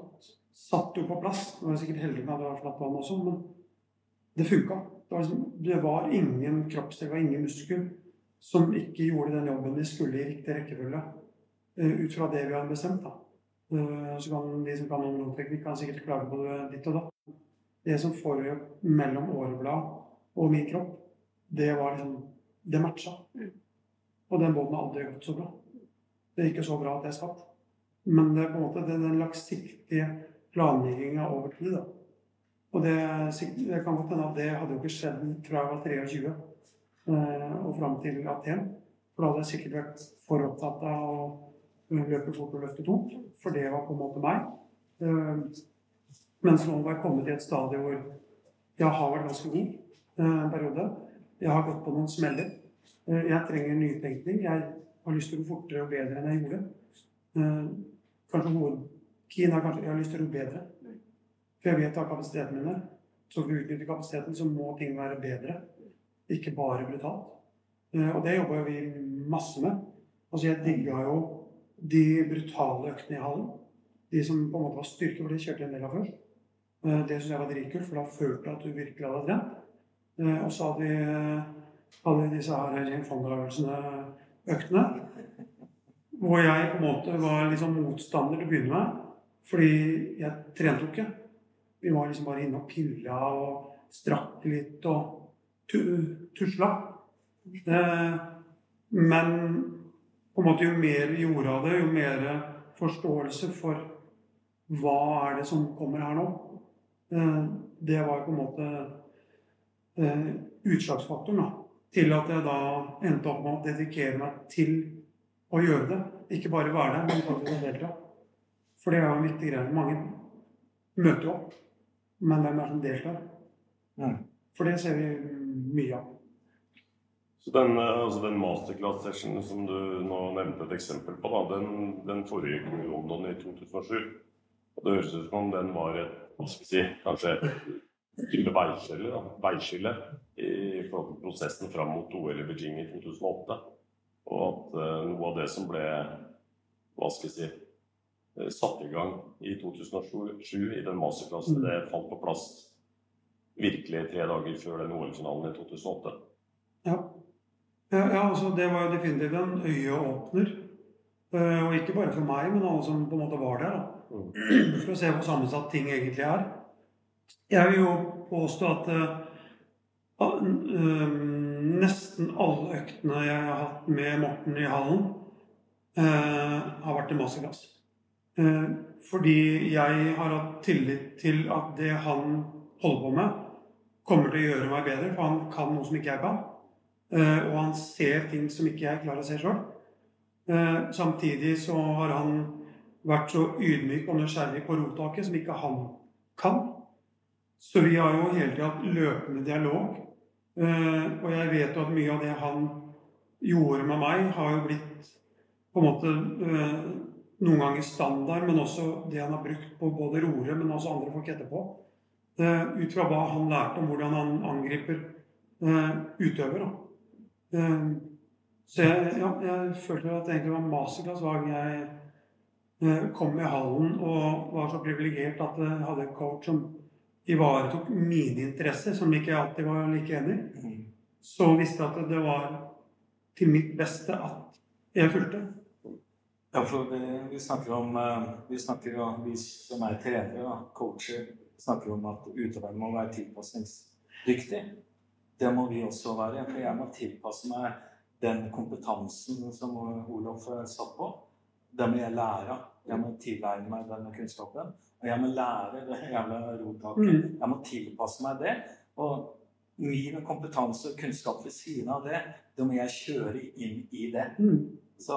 satt jo på plass. Nå var sikkert heldig med at det var flatt vann også, men det funka. Det var, liksom, det var ingen kroppsdel, det ingen muskel som ikke gjorde den jobben de skulle i riktig rekkefølge. eh, ut fra det vi hadde bestemt. da. Eh, så kan de som kan teknikk, kan sikkert klage på det ditt og da. det som foregikk mellom åreblad og min kropp, det var liksom Det matcha. Og den båten har aldri gått så bra. Det er ikke så bra at jeg skatt. Men det er på en måte den, langsiktige planlegginga over tid. da. Og det, det kan godt hende at det hadde jo ikke skjedd fra jeg var 23 eh, og fram til Aten. For da hadde jeg sikkert vært for opptatt av å løpe fort og løfte tungt. For det var på en måte meg. Eh, mens nå har jeg kommet til et stadie hvor jeg har vært ganske god eh, en periode. Jeg har gått på noen smeller. Eh, jeg trenger nytenkning. Jeg har lyst til å gå fortere og bedre enn jeg gjorde. Eh, kanskje noen Kina kanskje jeg har lyst til å gå bedre. For jeg vet av kapasiteten min er. Så for å utnytte kapasiteten så må ting være bedre. Ikke bare brutalt. Og det jobba vi masse med. Altså jeg digga jo de brutale øktene i hallen. De som på en måte var styrke, for det kjørte jeg en del av først. Det syns jeg var dritkult, for da følte jeg at du virkelig hadde trent. Og så hadde vi, hadde disse her Jane Fonda-øvelsene, øktene. Hvor jeg på en måte var liksom motstander til å begynne med. Fordi jeg trente jo ikke. Vi var liksom bare inne og pilla og strakk litt og tusla. Men på en måte jo mer vi gjorde av det, jo mer forståelse for hva er det som kommer her nå. Det var på en måte utslagsfaktoren da, til at jeg da endte opp med å dedikere meg til å gjøre det. Ikke bare være der, men faktisk delta. For det er jo en viktig greie. Mange møter jo opp, men hvem er det som deltar? Mm. For det ser vi mye av. Så den, altså den masterclass-sessionen som du nå nevnte et eksempel på, da, den, den foregikk i London i 2007. Og det høres ut som om den var et hva skal jeg si, kanskje et veiskille, da, veiskille i forhold til prosessen fram mot OL i Beijing i 2008. Og at uh, noe av det som ble hva skal jeg si, uh, satt i gang i 2007 i den masterklassen, det falt på plass virkelig tre dager før den OL-finalen i 2008. Ja. Ja, ja, altså Det var jo definitivt en øyeåpner. Uh, og ikke bare for meg, men alle som på en måte var der. da. For å se hvor sammensatt ting egentlig er. Jeg vil jo påstå at nesten alle øktene jeg har hatt med Morten i hallen, har vært en masterclass. fordi jeg har hatt tillit til at det han holder på med, kommer til å gjøre meg bedre, for han kan noe som ikke jeg kan. og han ser ting som ikke jeg klarer å se sjøl. samtidig så har han vært så ydmyk og nysgjerrig på rotaket som ikke han kan. Så vi har jo hele tida hatt løpende dialog. Og jeg vet jo at mye av det han gjorde med meg, har jo blitt på en måte noen ganger standard, men også det han har brukt på både Rore, men også andre folk etterpå. ut fra hva han lærte om hvordan han angriper utøver. Så jeg, ja, jeg følte at det egentlig var masterclass hver gang jeg kom i hallen og var så privilegert at jeg hadde en coach som ivaretok mine interesser, som ikke alltid var like enig mm. Så visste jeg at det var til mitt beste at jeg fulgte. Ja, for vi, vi snakker om Vi snakker om vi som er trenere, da, coacher, snakker om at utøveren må være tilpasningsdyktig. Det må vi også være. For jeg må tilpasse meg den kompetansen som Olof satt på. Det må jeg lære av. Jeg må tilegne meg denne kunnskapen. Og jeg må lære det jævla rotaket. Mm. Jeg må tilpasse meg det. Og min kompetanse og kunnskap ved siden av det, det må jeg kjøre inn i det. Mm. Så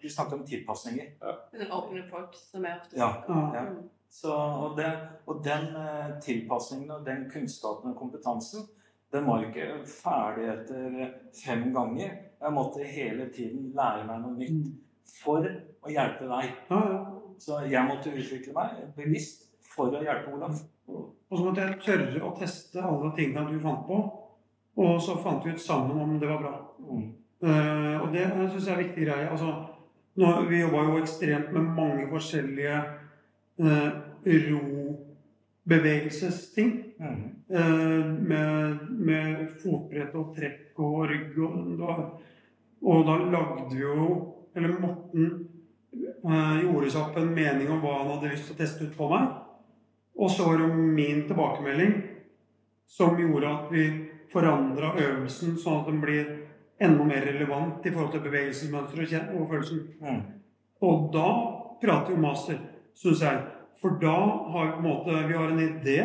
du snakker om tilpasninger. Den åpne folk som er ofte Ja. snakker om. Ja. Mm. Så, og, det, og den eh, tilpasningen og den kunnskapen og kompetansen, den var jo ikke ferdig etter fem ganger. Jeg måtte hele tiden lære meg noe nytt for å hjelpe deg. Ja, ja. Så jeg måtte utvikle meg bevisst for å hjelpe Olaf. Og så måtte jeg tørre å teste alle tingene du fant på. Og så fant vi ut sammen om det var bra. Mm. Eh, og det syns jeg er en viktig greie. Altså, nå, vi jobba jo ekstremt med mange forskjellige uh, robevegelsesting. Mm. Uh, med, med fotbrett og trekk og rygg. Og, da, og da lagde vi jo Eller Morten eh, gjorde seg opp en mening om hva han hadde lyst til å teste ut på meg. Og så var det min tilbakemelding som gjorde at vi forandra øvelsen sånn at den blir enda mer relevant i forhold til bevegelsesmønsteret og, følelsen. Mm. Og da prater vi master, syns jeg. For da har vi på en måte Vi har en idé,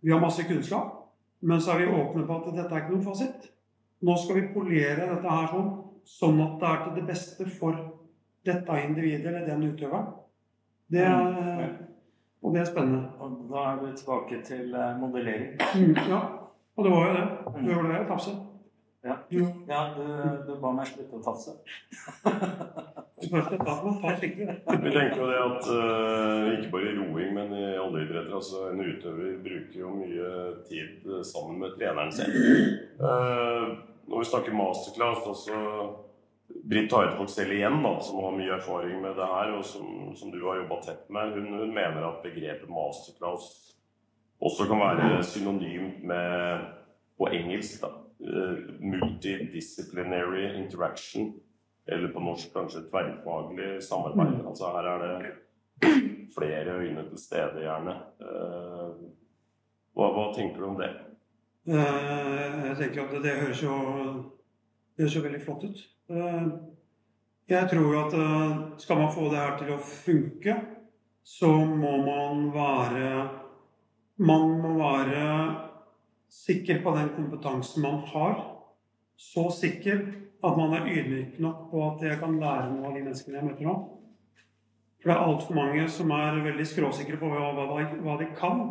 vi har masse kunnskap, men så er vi åpne på at dette er ikke noen fasit. Nå skal vi polere dette her sånn, sånn at det er til det beste for dette individet eller den utøveren. Det er, og det er spennende. Og da er vi tilbake til eh, modellering. Mm, ja, og det var jo det. Du gjorde det, Tafse. Ja, Du ja du, du ba meg slutte å tafse. Vi tenker jo det at uh, ikke bare i roing, men i alle idretter. altså En utøver bruker jo mye tid eh, sammen med treneren sin. Uh, når vi snakker masterclass, altså Britt Hartvåg selv igjen, da, som har mye erfaring med det her, og som, som du har jobba tett med, hun, hun mener at begrepet masterclass også kan være synonymt med på engelsk da, eh, multidisciplinary interaction. Eller på norsk kanskje tverrfaglig samarbeid. Altså her er det flere øyne til stede, gjerne. Eh, Hva, hva tenker du om det? Eh, Jeg tenker at det høres jo, det ser veldig flott ut. Eh, Jeg tror at eh, skal man få det her til å funke, så må man være Man må være sikker på den kompetansen man har. Så sikker at man er ydmyk nok på at jeg kan lære noe av de menneskene jeg møter nå. For det er altfor mange som er veldig skråsikre på hva, de- kan,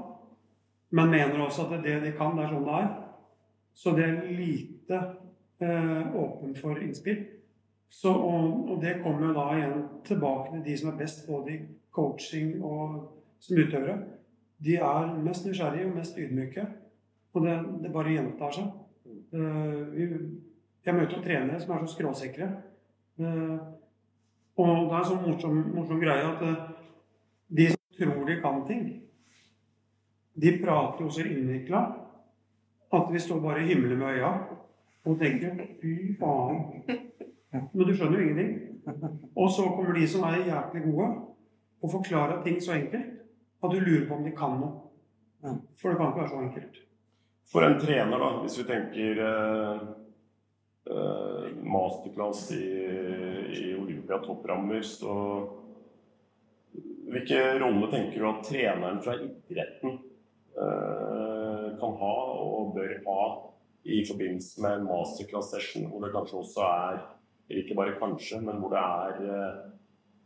men mener også at det de kan, det er sånn det er. Så det er lite åpen for innspill. Så, og, og det kommer da igjen tilbake til de som er best både i coaching og som utøvere. De er mest nysgjerrige og mest ydmyke. Og det, det bare gjentar seg. Eh, jeg møter jo trenere som er så skråsikre. Eh, og det er en sånn morsom, morsom greie at eh, de som tror de kan ting, de prater jo så innvikla at vi står bare i himmelen med øya og tenker fy faen. Men du skjønner jo ingenting. Og så kommer de som er jæklig gode, og forklarer ting så enkelt at du lurer på om de kan noe. For det kan ikke være så enkelt. For en trener, da, hvis vi tenker eh, eh, masterclass i, i Olympia topprammer, så Hvilken rolle tenker du at treneren fra idretten eh, kan ha og bør ha i forbindelse med en masterclass-session, hvor det kanskje også er ikke bare kanskje, men hvor det er eh,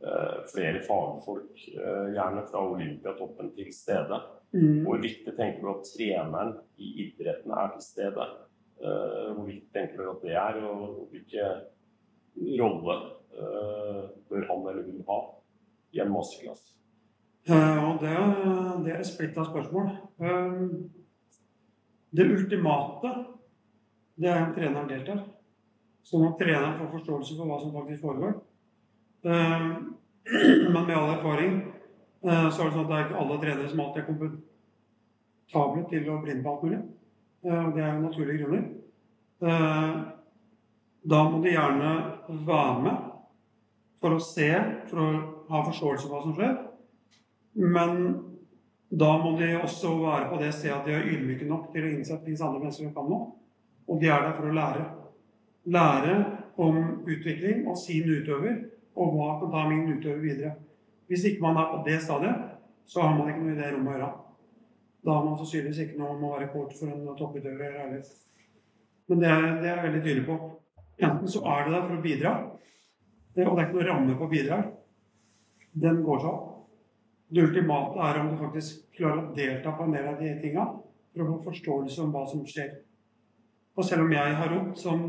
eh, flere fagfolk, eh, gjerne fra Olympiatoppen, til stede. Mm. Hvor viktig tenker du at treneren i idretten er til stede? Eh, hvor viktig tenker du at det er, og hvilken rolle eh, bør han eller hun ha i en masterclass? Ja, det, det er et splitta spørsmål. Um, det ultimate, det er om treneren deltar. Sånn at treneren får forståelse for hva som faktisk foregår. Eh, men med all erfaring eh, så er det sånn at det er ikke alle trenere som alltid er komfortable til å bli på alt mulig. Eh, det er jo naturlige grunner. Da må de gjerne være med for å se, for å ha forståelse for hva som skjer. Men Da må de også være på det stedet at de er ydmyke nok til å innse at det finnes andre mennesker som kan noe. Og de er der for å lære. Lære om utvikling og sin utøver, og hva kan ta min utøver videre. Hvis ikke man er på det stadiet, så har man ikke noe i det rommet å gjøre. Da har man sannsynligvis ikke noe om å være coach for en topputøver. Men det er, det er jeg veldig tydelig på. Enten så er det der for å bidra, og det er ikke noe ramme på bidrag. Den går seg opp. Det ultimate er om du faktisk klarer å delta på en del av de tinga for å få forståelse om hva som skjer. Og selv om jeg har ropt som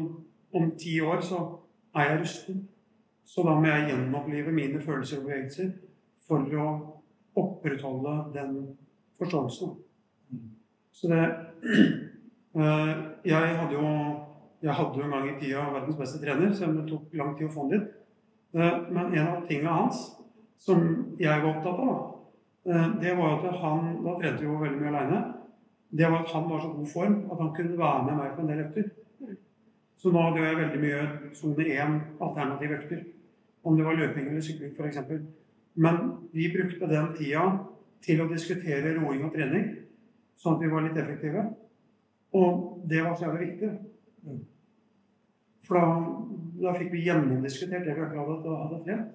om ti år, så er jeg rusten. Så da må jeg gjenopplive mine følelser og bevegelser for å opprettholde den forståelsen. Så det eh, Jeg hadde jo jeg hadde jo en gang i tida verdens beste trener, om det tok lang tid å få han dit. Eh, men en av tingene hans som jeg var opptatt av, eh, det var at han Da trente jo veldig mye aleine. Det var at han var så god form at han kunne være med meg på en del økter. Så nå hadde jeg veldig mye sone 1 alternative økter. Om det var løping eller sykling f.eks. Men vi brukte den tida til å diskutere roing og trening, sånn at vi var litt effektive. Og det var så jævlig viktig. For da, da fikk vi gjennomdiskutert det vi akkurat hadde trent.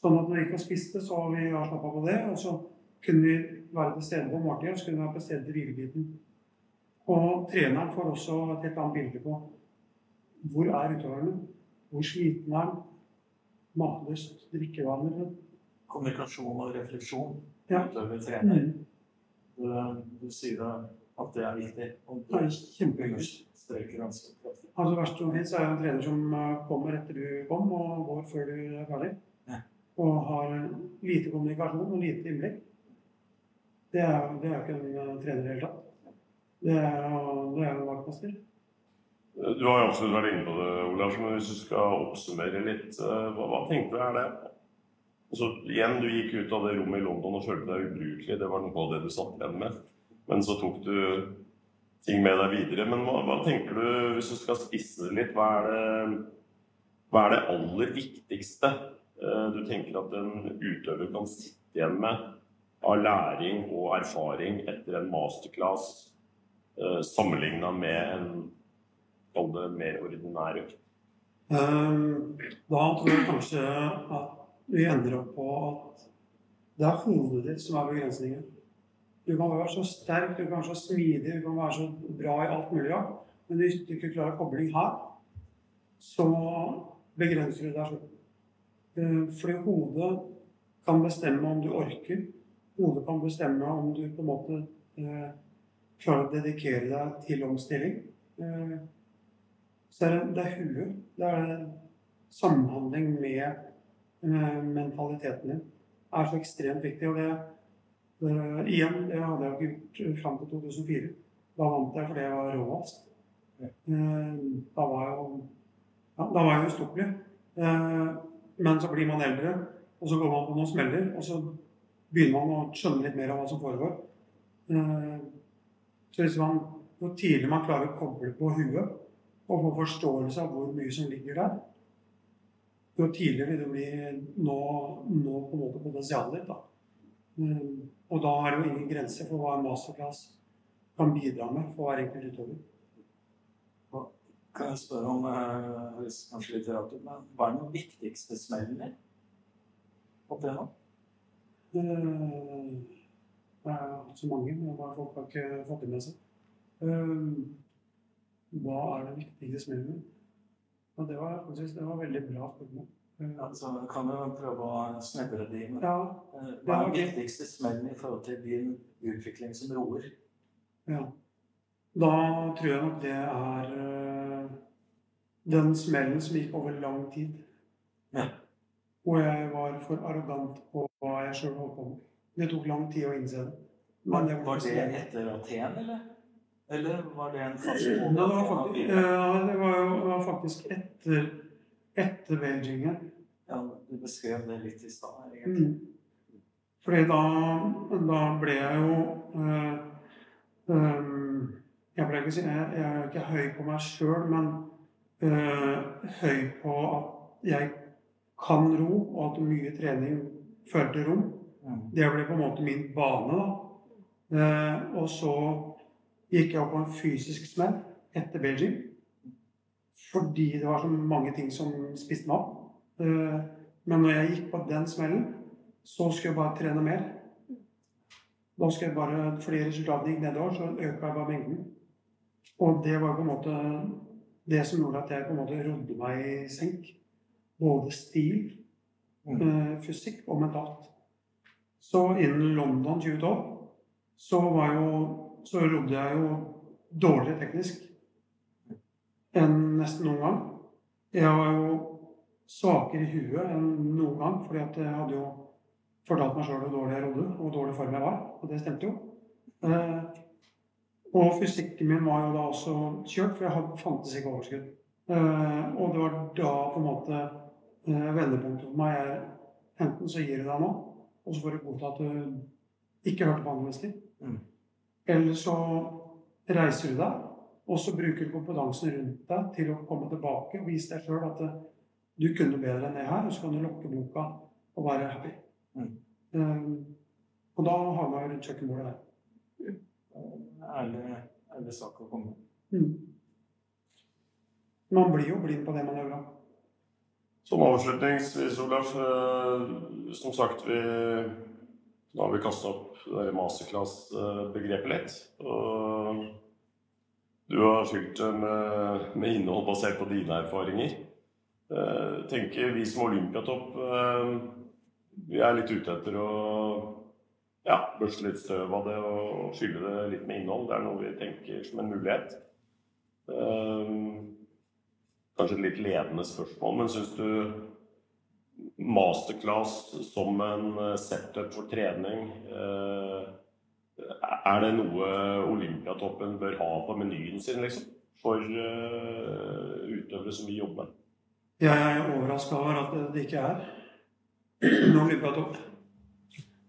Sånn at når vi gikk og spiste, så vi avslappa på det. Og så kunne vi være til stede på måltidet, så kunne vi være til stede til hvilebiten. Og treneren får også et helt annet bilde på hvor er utøveren, Hvor sliten er han? Matlyst, drikkevaner. Kommunikasjon og refleksjon Ja. utover trener. Mm. Du, du sier at det er viktig. Og Det er kjempeviktig. Altså verst som finnes, er en trener som eh, kommer etter du kom, og går før du er ferdig. Ja. Og har lite kommunikasjon og lite innblikk. Det er jo ikke en eh, trener i det hele tatt. Det er det er en vaktmester. Du har jo absolutt vært inne på det, Olav, men hvis du skal oppsummere litt, eh, hva, hva tenker du er det? Altså, igjen, du gikk ut av det rommet i London og følte deg ubrukelig. Det var noe av det du satt igjen med. Men så tok du ting med deg videre. Men hva, hva tenker du, hvis du skal spisse det litt, hva er det, hva er det aller viktigste eh, du tenker at en utøver kan sitte igjen med av læring og erfaring etter en masterclass eh, sammenligna med en alle mer ordinær økt? Um, Da tror jeg kanskje at vi ender opp på at det er hodet ditt som er begrensningen. Du kan være så sterk, du kan være så smidig, du kan være så bra i alt mulig, ja. men hvis du ikke klarer kobling her, så begrenser du deg selv. Eh, Fordi hodet kan bestemme om du orker. Hodet kan bestemme om du på en måte eh, klarer å dedikere deg til omstilling. Eh, så er det, det er huet. Det er samhandling med eh, mentaliteten din. Det er så ekstremt viktig. Og det, det igjen, det hadde jeg ikke gjort fram til 2004. Da vant jeg fordi jeg var råest. Eh, da var jeg jo ja, da var jeg ustoppelig. Eh, men så blir man eldre, og så går man på noen smeller, og så begynner man å skjønne litt mer av hva som foregår. Eh, så hvis man, hvor tidlig man klarer å koble på huet, og få forståelse av hvor mye som ligger der, jo tidligere vil det bli nå, nå på en måte potensialet ditt. da. Mm, Og da er det jo ingen grense for hva en masterclass kan bidra med for hver enkelt utøver. Kan jeg spørre om, eh, kanskje litt rart men hva er den viktigste smellen din? Opp igjennom? Eh, Det er så mange, men hva folk har ikke fått det med seg. Eh, Hva er det viktigste med min? Og det var det var veldig bra spørsmål. Eh, Altså, kan du prøve å snevre det inn? Ja, Eh, Hva er den viktigste smellen i forhold til din utvikling som roer? Ja. Da tror jeg nok det er eh, den smellen som gikk over lang tid. Ja. Hvor jeg var for arrogant på jeg sjøl holdt på med. Det tok lang tid å innse det. Var, var det etter Aten, eller? Eller var det en fast det var faktisk, ja, det var jo det var faktisk etter, etter Beijingen. Ja, du beskrev det litt i stad. Mm. Fordi da, da ble jeg jo øh, øh, Jeg ble ikke jeg, jeg er ikke høy på meg sjøl, men øh, høy på at jeg kan ro, og at mye trening til ro. Mm. Det ble på en måte min bane, da. Eh, og så gikk jeg opp på en fysisk smell etter Beijing. Fordi det var så mange ting som spiste meg opp. Eh, men når jeg gikk på den smellen, så skulle jeg bare trene mer. Da skulle jeg bare, Fordi resultatene gikk nedover, så øka jeg bare mengden. Og det var på en måte det som gjorde at jeg på en måte rodde meg i senk. Både stil, eh, fysikk og mentalt. Så innen London 2012 så var jo Så rodde jeg jo dårligere teknisk enn nesten noen gang. Jeg var jo svakere i huet enn noen gang, fordi at jeg hadde jo fortalt meg sjøl hvor dårlig jeg rodde, og hvor dårlig form jeg var. Og det stemte jo. Eh, og fysikken min var jo da også kjørt, for jeg hadde, fantes ikke overskudd. Eh, og det var da på en måte vendepunktet for meg er enten så gir du deg nå, og så får du godta at du ikke hørte på liv. Mm. Eller så reiser du deg, og så bruker du kompetansen rundt deg til å komme tilbake og vise deg sjøl at eh, du kunne bedre enn det her, og så kan du lukke boka og være happy. Mm. Um, og da har man jo rundt kjøkkenbordet der. Ærlig, ærlig sak å komme. Mm. Man blir jo blind på det man gjør. Som avslutningsvis, Olaf. Eh, som sagt, vi, nå har vi kasta opp masterclass-begrepet litt. Og du har fylt det med, med innhold basert på dine erfaringer. Eh, tenker vi som Olympiatopp eh, Vi er litt ute etter å ja, børste litt støv av det og fylle det litt med innhold. Det er noe vi tenker som en mulighet. Kanskje et litt ledende spørsmål, men syns du masterclass som en eh, setup for trening eh, Er det noe Olympiatoppen bør ha på menyen sin, liksom? For eh, utøvere som vi jobber? Jeg er overraska over at det ikke er Olympiatopp.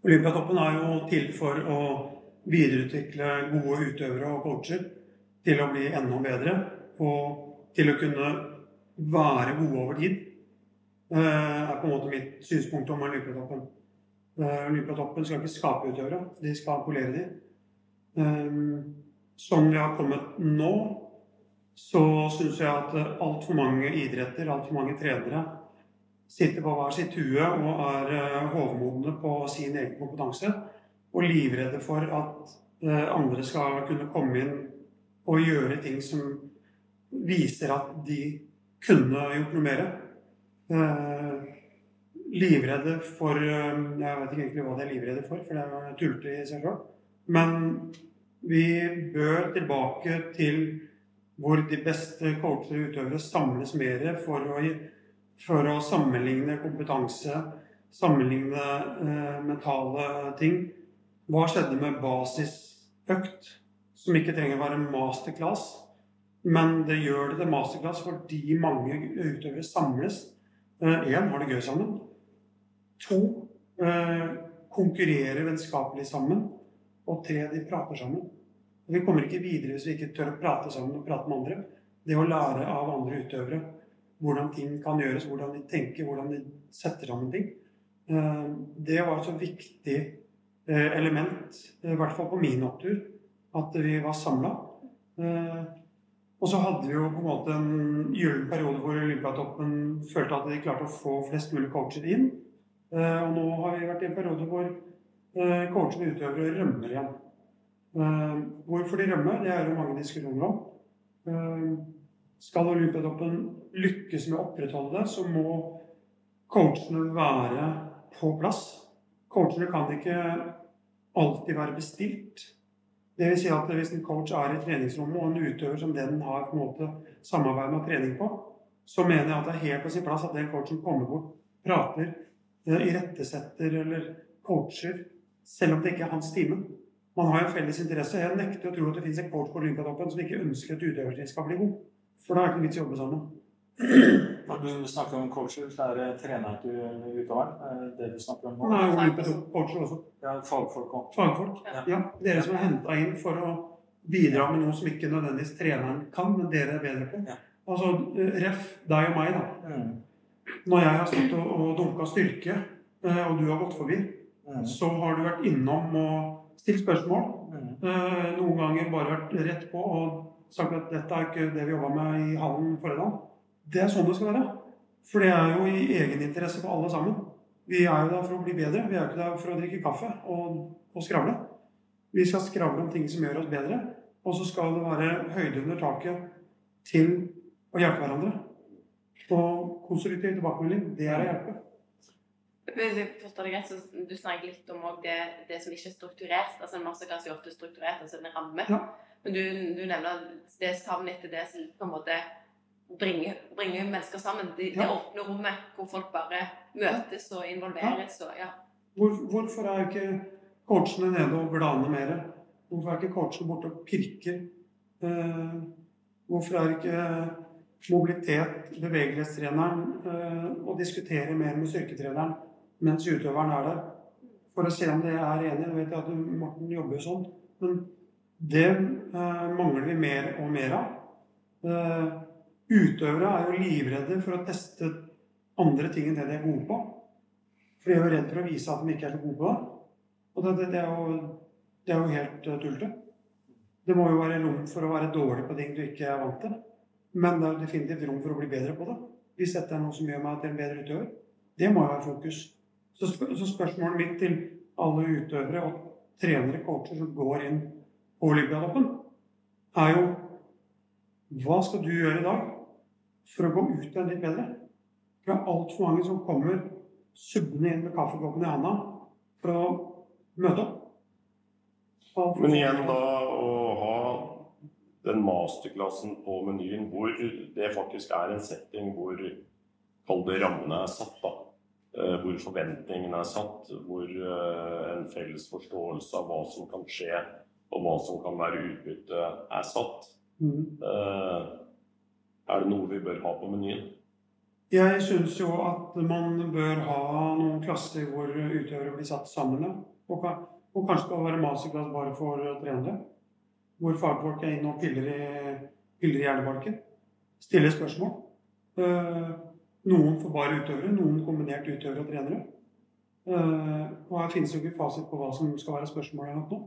Olympiatoppen er jo til for å videreutvikle gode utøvere og coacher til å bli enda bedre og til å kunne være gode over tid. Det er på en måte mitt synspunkt om Olympiatoppen. Eh, Olympiatoppen skal ikke skape utøvere, de skal polere dem. Som vi har kommet nå, så syns jeg at altfor mange idretter, altfor mange trenere, sitter på hver sitt hue og er eh, hovmodne på sin egen kompetanse. Og livredde for at eh, andre skal kunne komme inn og gjøre ting som viser at de kunne gjort noe mer. Eh, livredde for Jeg vet ikke egentlig hva de er livredde for, for det tullete i seg sjøl. Men vi bør tilbake til hvor de beste coachede utøvere samles mer for å, for å sammenligne kompetanse, sammenligne eh, mentale ting. Hva skjedde med basisøkt, som ikke trenger å være masterclass, men det gjør det til masterclass fordi mange utøvere samles. Én eh, har det gøy sammen. To eh, konkurrerer vennskapelig sammen. Og tre de prater sammen. Vi kommer ikke videre hvis vi ikke tør å prate sammen og prate med andre. Det å lære av andre utøvere hvordan ting kan gjøres, hvordan de tenker, hvordan de setter sammen ting. Eh, det var et så viktig element, i hvert fall på min opptur, at vi var samla. Eh, og så hadde vi jo på en måte en gyllen periode hvor Olympiatoppen følte at de klarte å få flest mulig coacher inn. Og nå har vi vært i en periode hvor coachene og rømmer igjen. Uh, hvorfor de rømmer, det er jo mange diskusjoner om. Skal Olympiatoppen lykkes med å opprettholde det, så må coachene være på plass. Coachene kan ikke alltid være bestilt. Det vil si at Hvis en coach er i treningsrommet og en utøver som den har på en måte samarbeid med trening på, så mener jeg at det er helt på sin plass at den coachen kommer bort, prater, uh, irettesetter eller coacher, selv om det ikke er hans time. Man har en felles interesse. Jeg nekter å tro at det finnes en coach på Olympiatoppen som ikke ønsker at utøveren skal bli god. For da er det ikke vits i å jobbe sammen. Når du snakker om coacher, så er det treneren til utøveren? Det du snakker om nå? Nei, Olympiatopp-coacher også. Ja, fagfolk òg. Fagfolk. Ja. Dere som er henta inn for å bidra med noe som ikke nødvendigvis treneren kan, men dere er bedre på. Ja. Altså ref. deg og meg, da. Mm. Når jeg har stått og, og dunka styrke, og du har gått forbi, Mm. så har du vært innom og stilt spørsmål. Mm. Eh, noen ganger bare vært rett på og sagt at dette er ikke det vi jobba med i hallen forrige dag. Det er sånn det skal være. For det er jo i egeninteresse for alle sammen. Vi er jo der for å bli bedre. Vi er jo ikke der for å drikke kaffe og, og skravle. Vi skal skravle om ting som gjør oss bedre. Og så skal det være høyde under taket til å hjelpe hverandre. Og konstruktiv tilbakemelding, det er å hjelpe. Hvis jeg forstår deg rett, så Du snakker litt om det, det som ikke er strukturert. altså En masterclass er ofte strukturert, altså en ramme. Ja. Men du, du nevner det savnet etter det som på en måte bringer, bringe mennesker sammen. Det, det åpne rommet hvor folk bare møtes og involveres. og ja. Hvor, hvorfor er ikke coachene nede og glaner mer? Hvorfor er ikke coachene borte og pirker? Eh, hvorfor er ikke mobilitet, bevegelighetstreneren, eh, og diskutere mer med styrketreneren mens utøveren er der? For å se om det er enig. Jeg vet at Morten jobber sånn. Men det eh, mangler vi mer og mer av. Eh, utøvere er jo livredde for å teste andre ting enn det de er gode på. For de er jo redd for å vise at de ikke er så gode på det. Og det, det, det, er, jo, det er jo helt uh, tullete. Det må jo være rom for å være dårlig på ting du ikke er vant til. Men det er jo definitivt rom for å bli bedre på det. Hvis dette er noe som gjør meg til en bedre utøver. Det må jo være fokus. Så, spør, så spørsmålet mitt til alle utøvere og trenere, coacher som går inn på Olympiatoppen, er jo Hva skal du gjøre i dag for å komme ut igjen litt bedre? For det er altfor mange som kommer subbende inn med kaffekoppen i handa for å møte opp. Men igjen da å ha den masterklassen på menyen hvor det faktisk er en setting hvor kall det rammene er satt, da. Eh, Hvor forventningene er satt, hvor eh, en felles forståelse av hva som kan skje og hva som kan være utbytte, er satt. Mm. Eh, Er det noe vi bør ha på menyen? Jeg syns jo at man bør ha noen klasser hvor utøvere blir satt sammen. Og, og kanskje skal være masterclass bare for trenere. Hvor fagfolk er inne og piller i, piller i hjernebalken. Stiller spørsmål. Eh, noen for bare utøvere, noen kombinert utøvere og trenere. Eh, og her finnes jo ikke fasit på hva som skal være spørsmålet nå.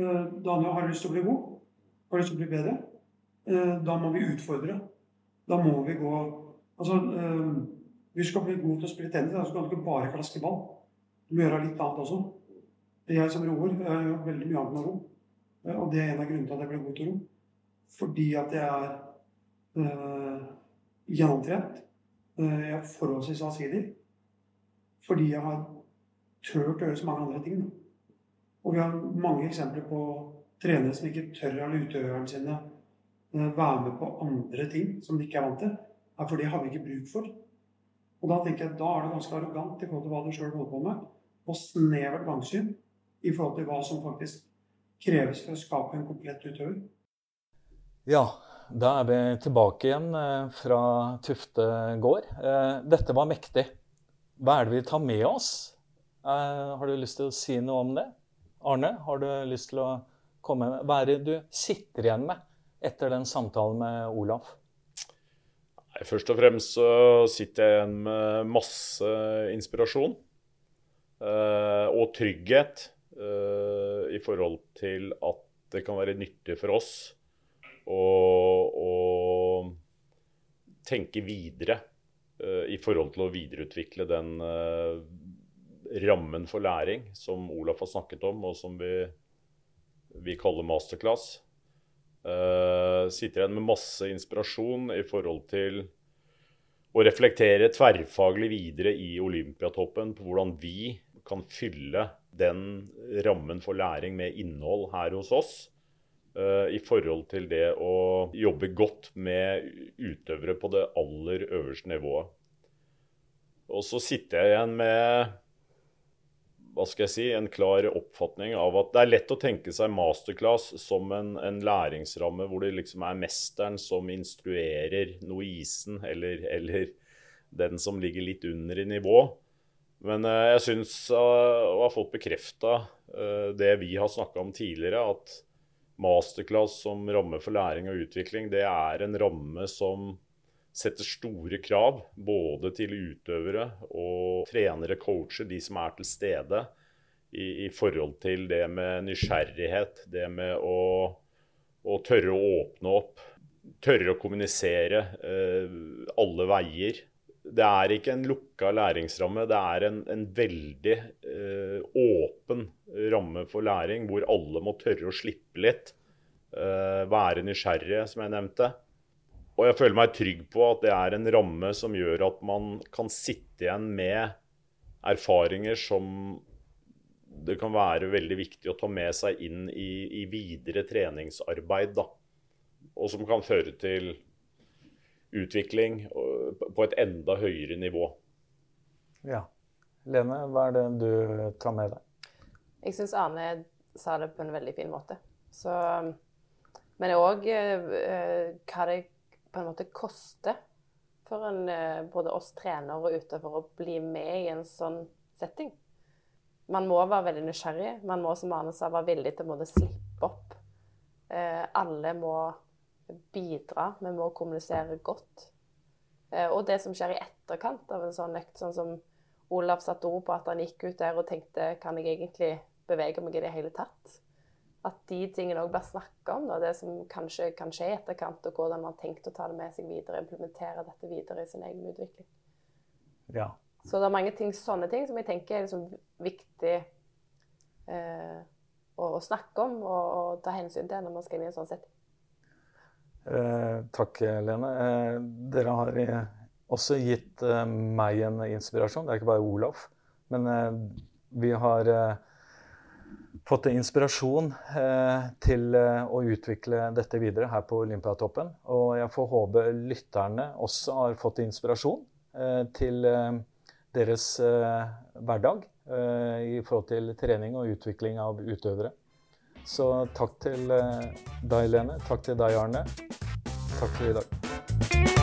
Eh, Daniel har lyst til å bli god. Har lyst til å bli bedre. Da må vi utfordre. Da må vi gå Altså, hvis du skal bli god til å spille tennis, så kan du ikke bare klaske ball. Du må gjøre litt annet også. Jeg som roer jeg gjør veldig mye annet å ro. Eh, Og det er en av grunnene til at jeg ble god til ro. Fordi at jeg er øh, gjennomtrent. Jeg er forholdsvis allsidig. Fordi jeg har turt å gjøre så mange andre ting. Og vi har mange eksempler på trenere som ikke tør å la utøverne sine være med på andre ting som de ikke er vant til. For det har vi ikke bruk for. Og da tenker jeg, da er det ganske arrogant i forhold til hva du sjøl holder på med, og snevert gangsyn i forhold til hva som faktisk kreves for å skape en komplett utøver. Ja, da er vi tilbake igjen eh, fra Tufte gård. Eh, Dette var mektig. Hva er det vi tar med oss? Eh, Har du lyst til å si noe om det? Arne, har du lyst til å komme med Hva er det du sitter igjen med etter den samtalen med Olaf? Nei, Først og fremst så sitter jeg igjen med masse inspirasjon. eh, og trygghet eh, i forhold til at det kan være nyttig for oss å, å tenke videre eh, i forhold til å videreutvikle den rammen for læring som Olaf har snakket om, og som vi, vi kaller masterclass. Eh, sitter igjen med masse inspirasjon i forhold til å reflektere tverrfaglig videre i Olympiatoppen på hvordan vi kan fylle den rammen for læring med innhold her hos oss. Uh, I forhold til det å jobbe godt med utøvere på det aller øverste nivået. Og så sitter jeg igjen med hva skal jeg si, en klar oppfatning av at det er lett å tenke seg masterclass som en, en læringsramme hvor det liksom er mesteren som instruerer noisen, eller, eller den som ligger litt under i nivå. Men eh, jeg syns uh, har ha fått bekrefta det vi har snakka om tidligere, at masterclass som ramme for læring og utvikling, det er en ramme som setter store krav både til utøvere og trenere, coacher, de som er til stede, i, i, forhold til det med nysgjerrighet. Det med å, å tørre å åpne opp. Tørre å kommunisere eh, alle veier. Det er ikke en lukka læringsramme, det er en, en veldig eh, åpen ramme for læring, hvor alle må tørre å slippe litt. Eh, være nysgjerrige, som jeg nevnte. Og jeg føler meg trygg på at det er en ramme som gjør at man kan sitte igjen med erfaringer som det kan være veldig viktig å ta med seg inn i, i videre treningsarbeid. Da. Og som kan føre til utvikling på et enda høyere nivå. Ja. Lene, hva er det du tar med deg? Jeg syns Arne sa det på en veldig fin måte. Så, men òg eh, hva det på en måte koster for en, eh, både oss trenere og utøvere å bli med i en sånn setting. Man må være veldig nysgjerrig. Man må som Arne sa, være villig til å slippe opp. Eh, alle må bidra. Vi må kommunisere godt. Eh, og det som skjer i etterkant av en sånn økt, sånn som Olav satte ord på at han gikk ut der og tenkte Kan jeg egentlig bevege meg i det hele tatt? At de tingene òg blir snakka om, da, det som kanskje kan skje i etterkant, og hvordan man har tenkt å ta det med seg videre, implementere dette videre i sin egen utvikling. Ja. Så det er mange ting, sånne ting som jeg tenker er liksom viktig eh, å, å, snakke om og, og, ta hensyn til når man skal inn i en sånn setting. Eh, takk, Lene. Eh, dere har eh, også gitt eh, meg en inspirasjon. Det er ikke bare Olaf. Men eh, vi har fått inspirasjon eh, til eh, å utvikle dette videre her på Olympiatoppen. Og jeg får håpe lytterne også har fått inspirasjon eh, til deres hverdag i forhold til trening og utvikling av utøvere. Så takk til deg, Lene. Takk til deg, Arne. Takk for i dag.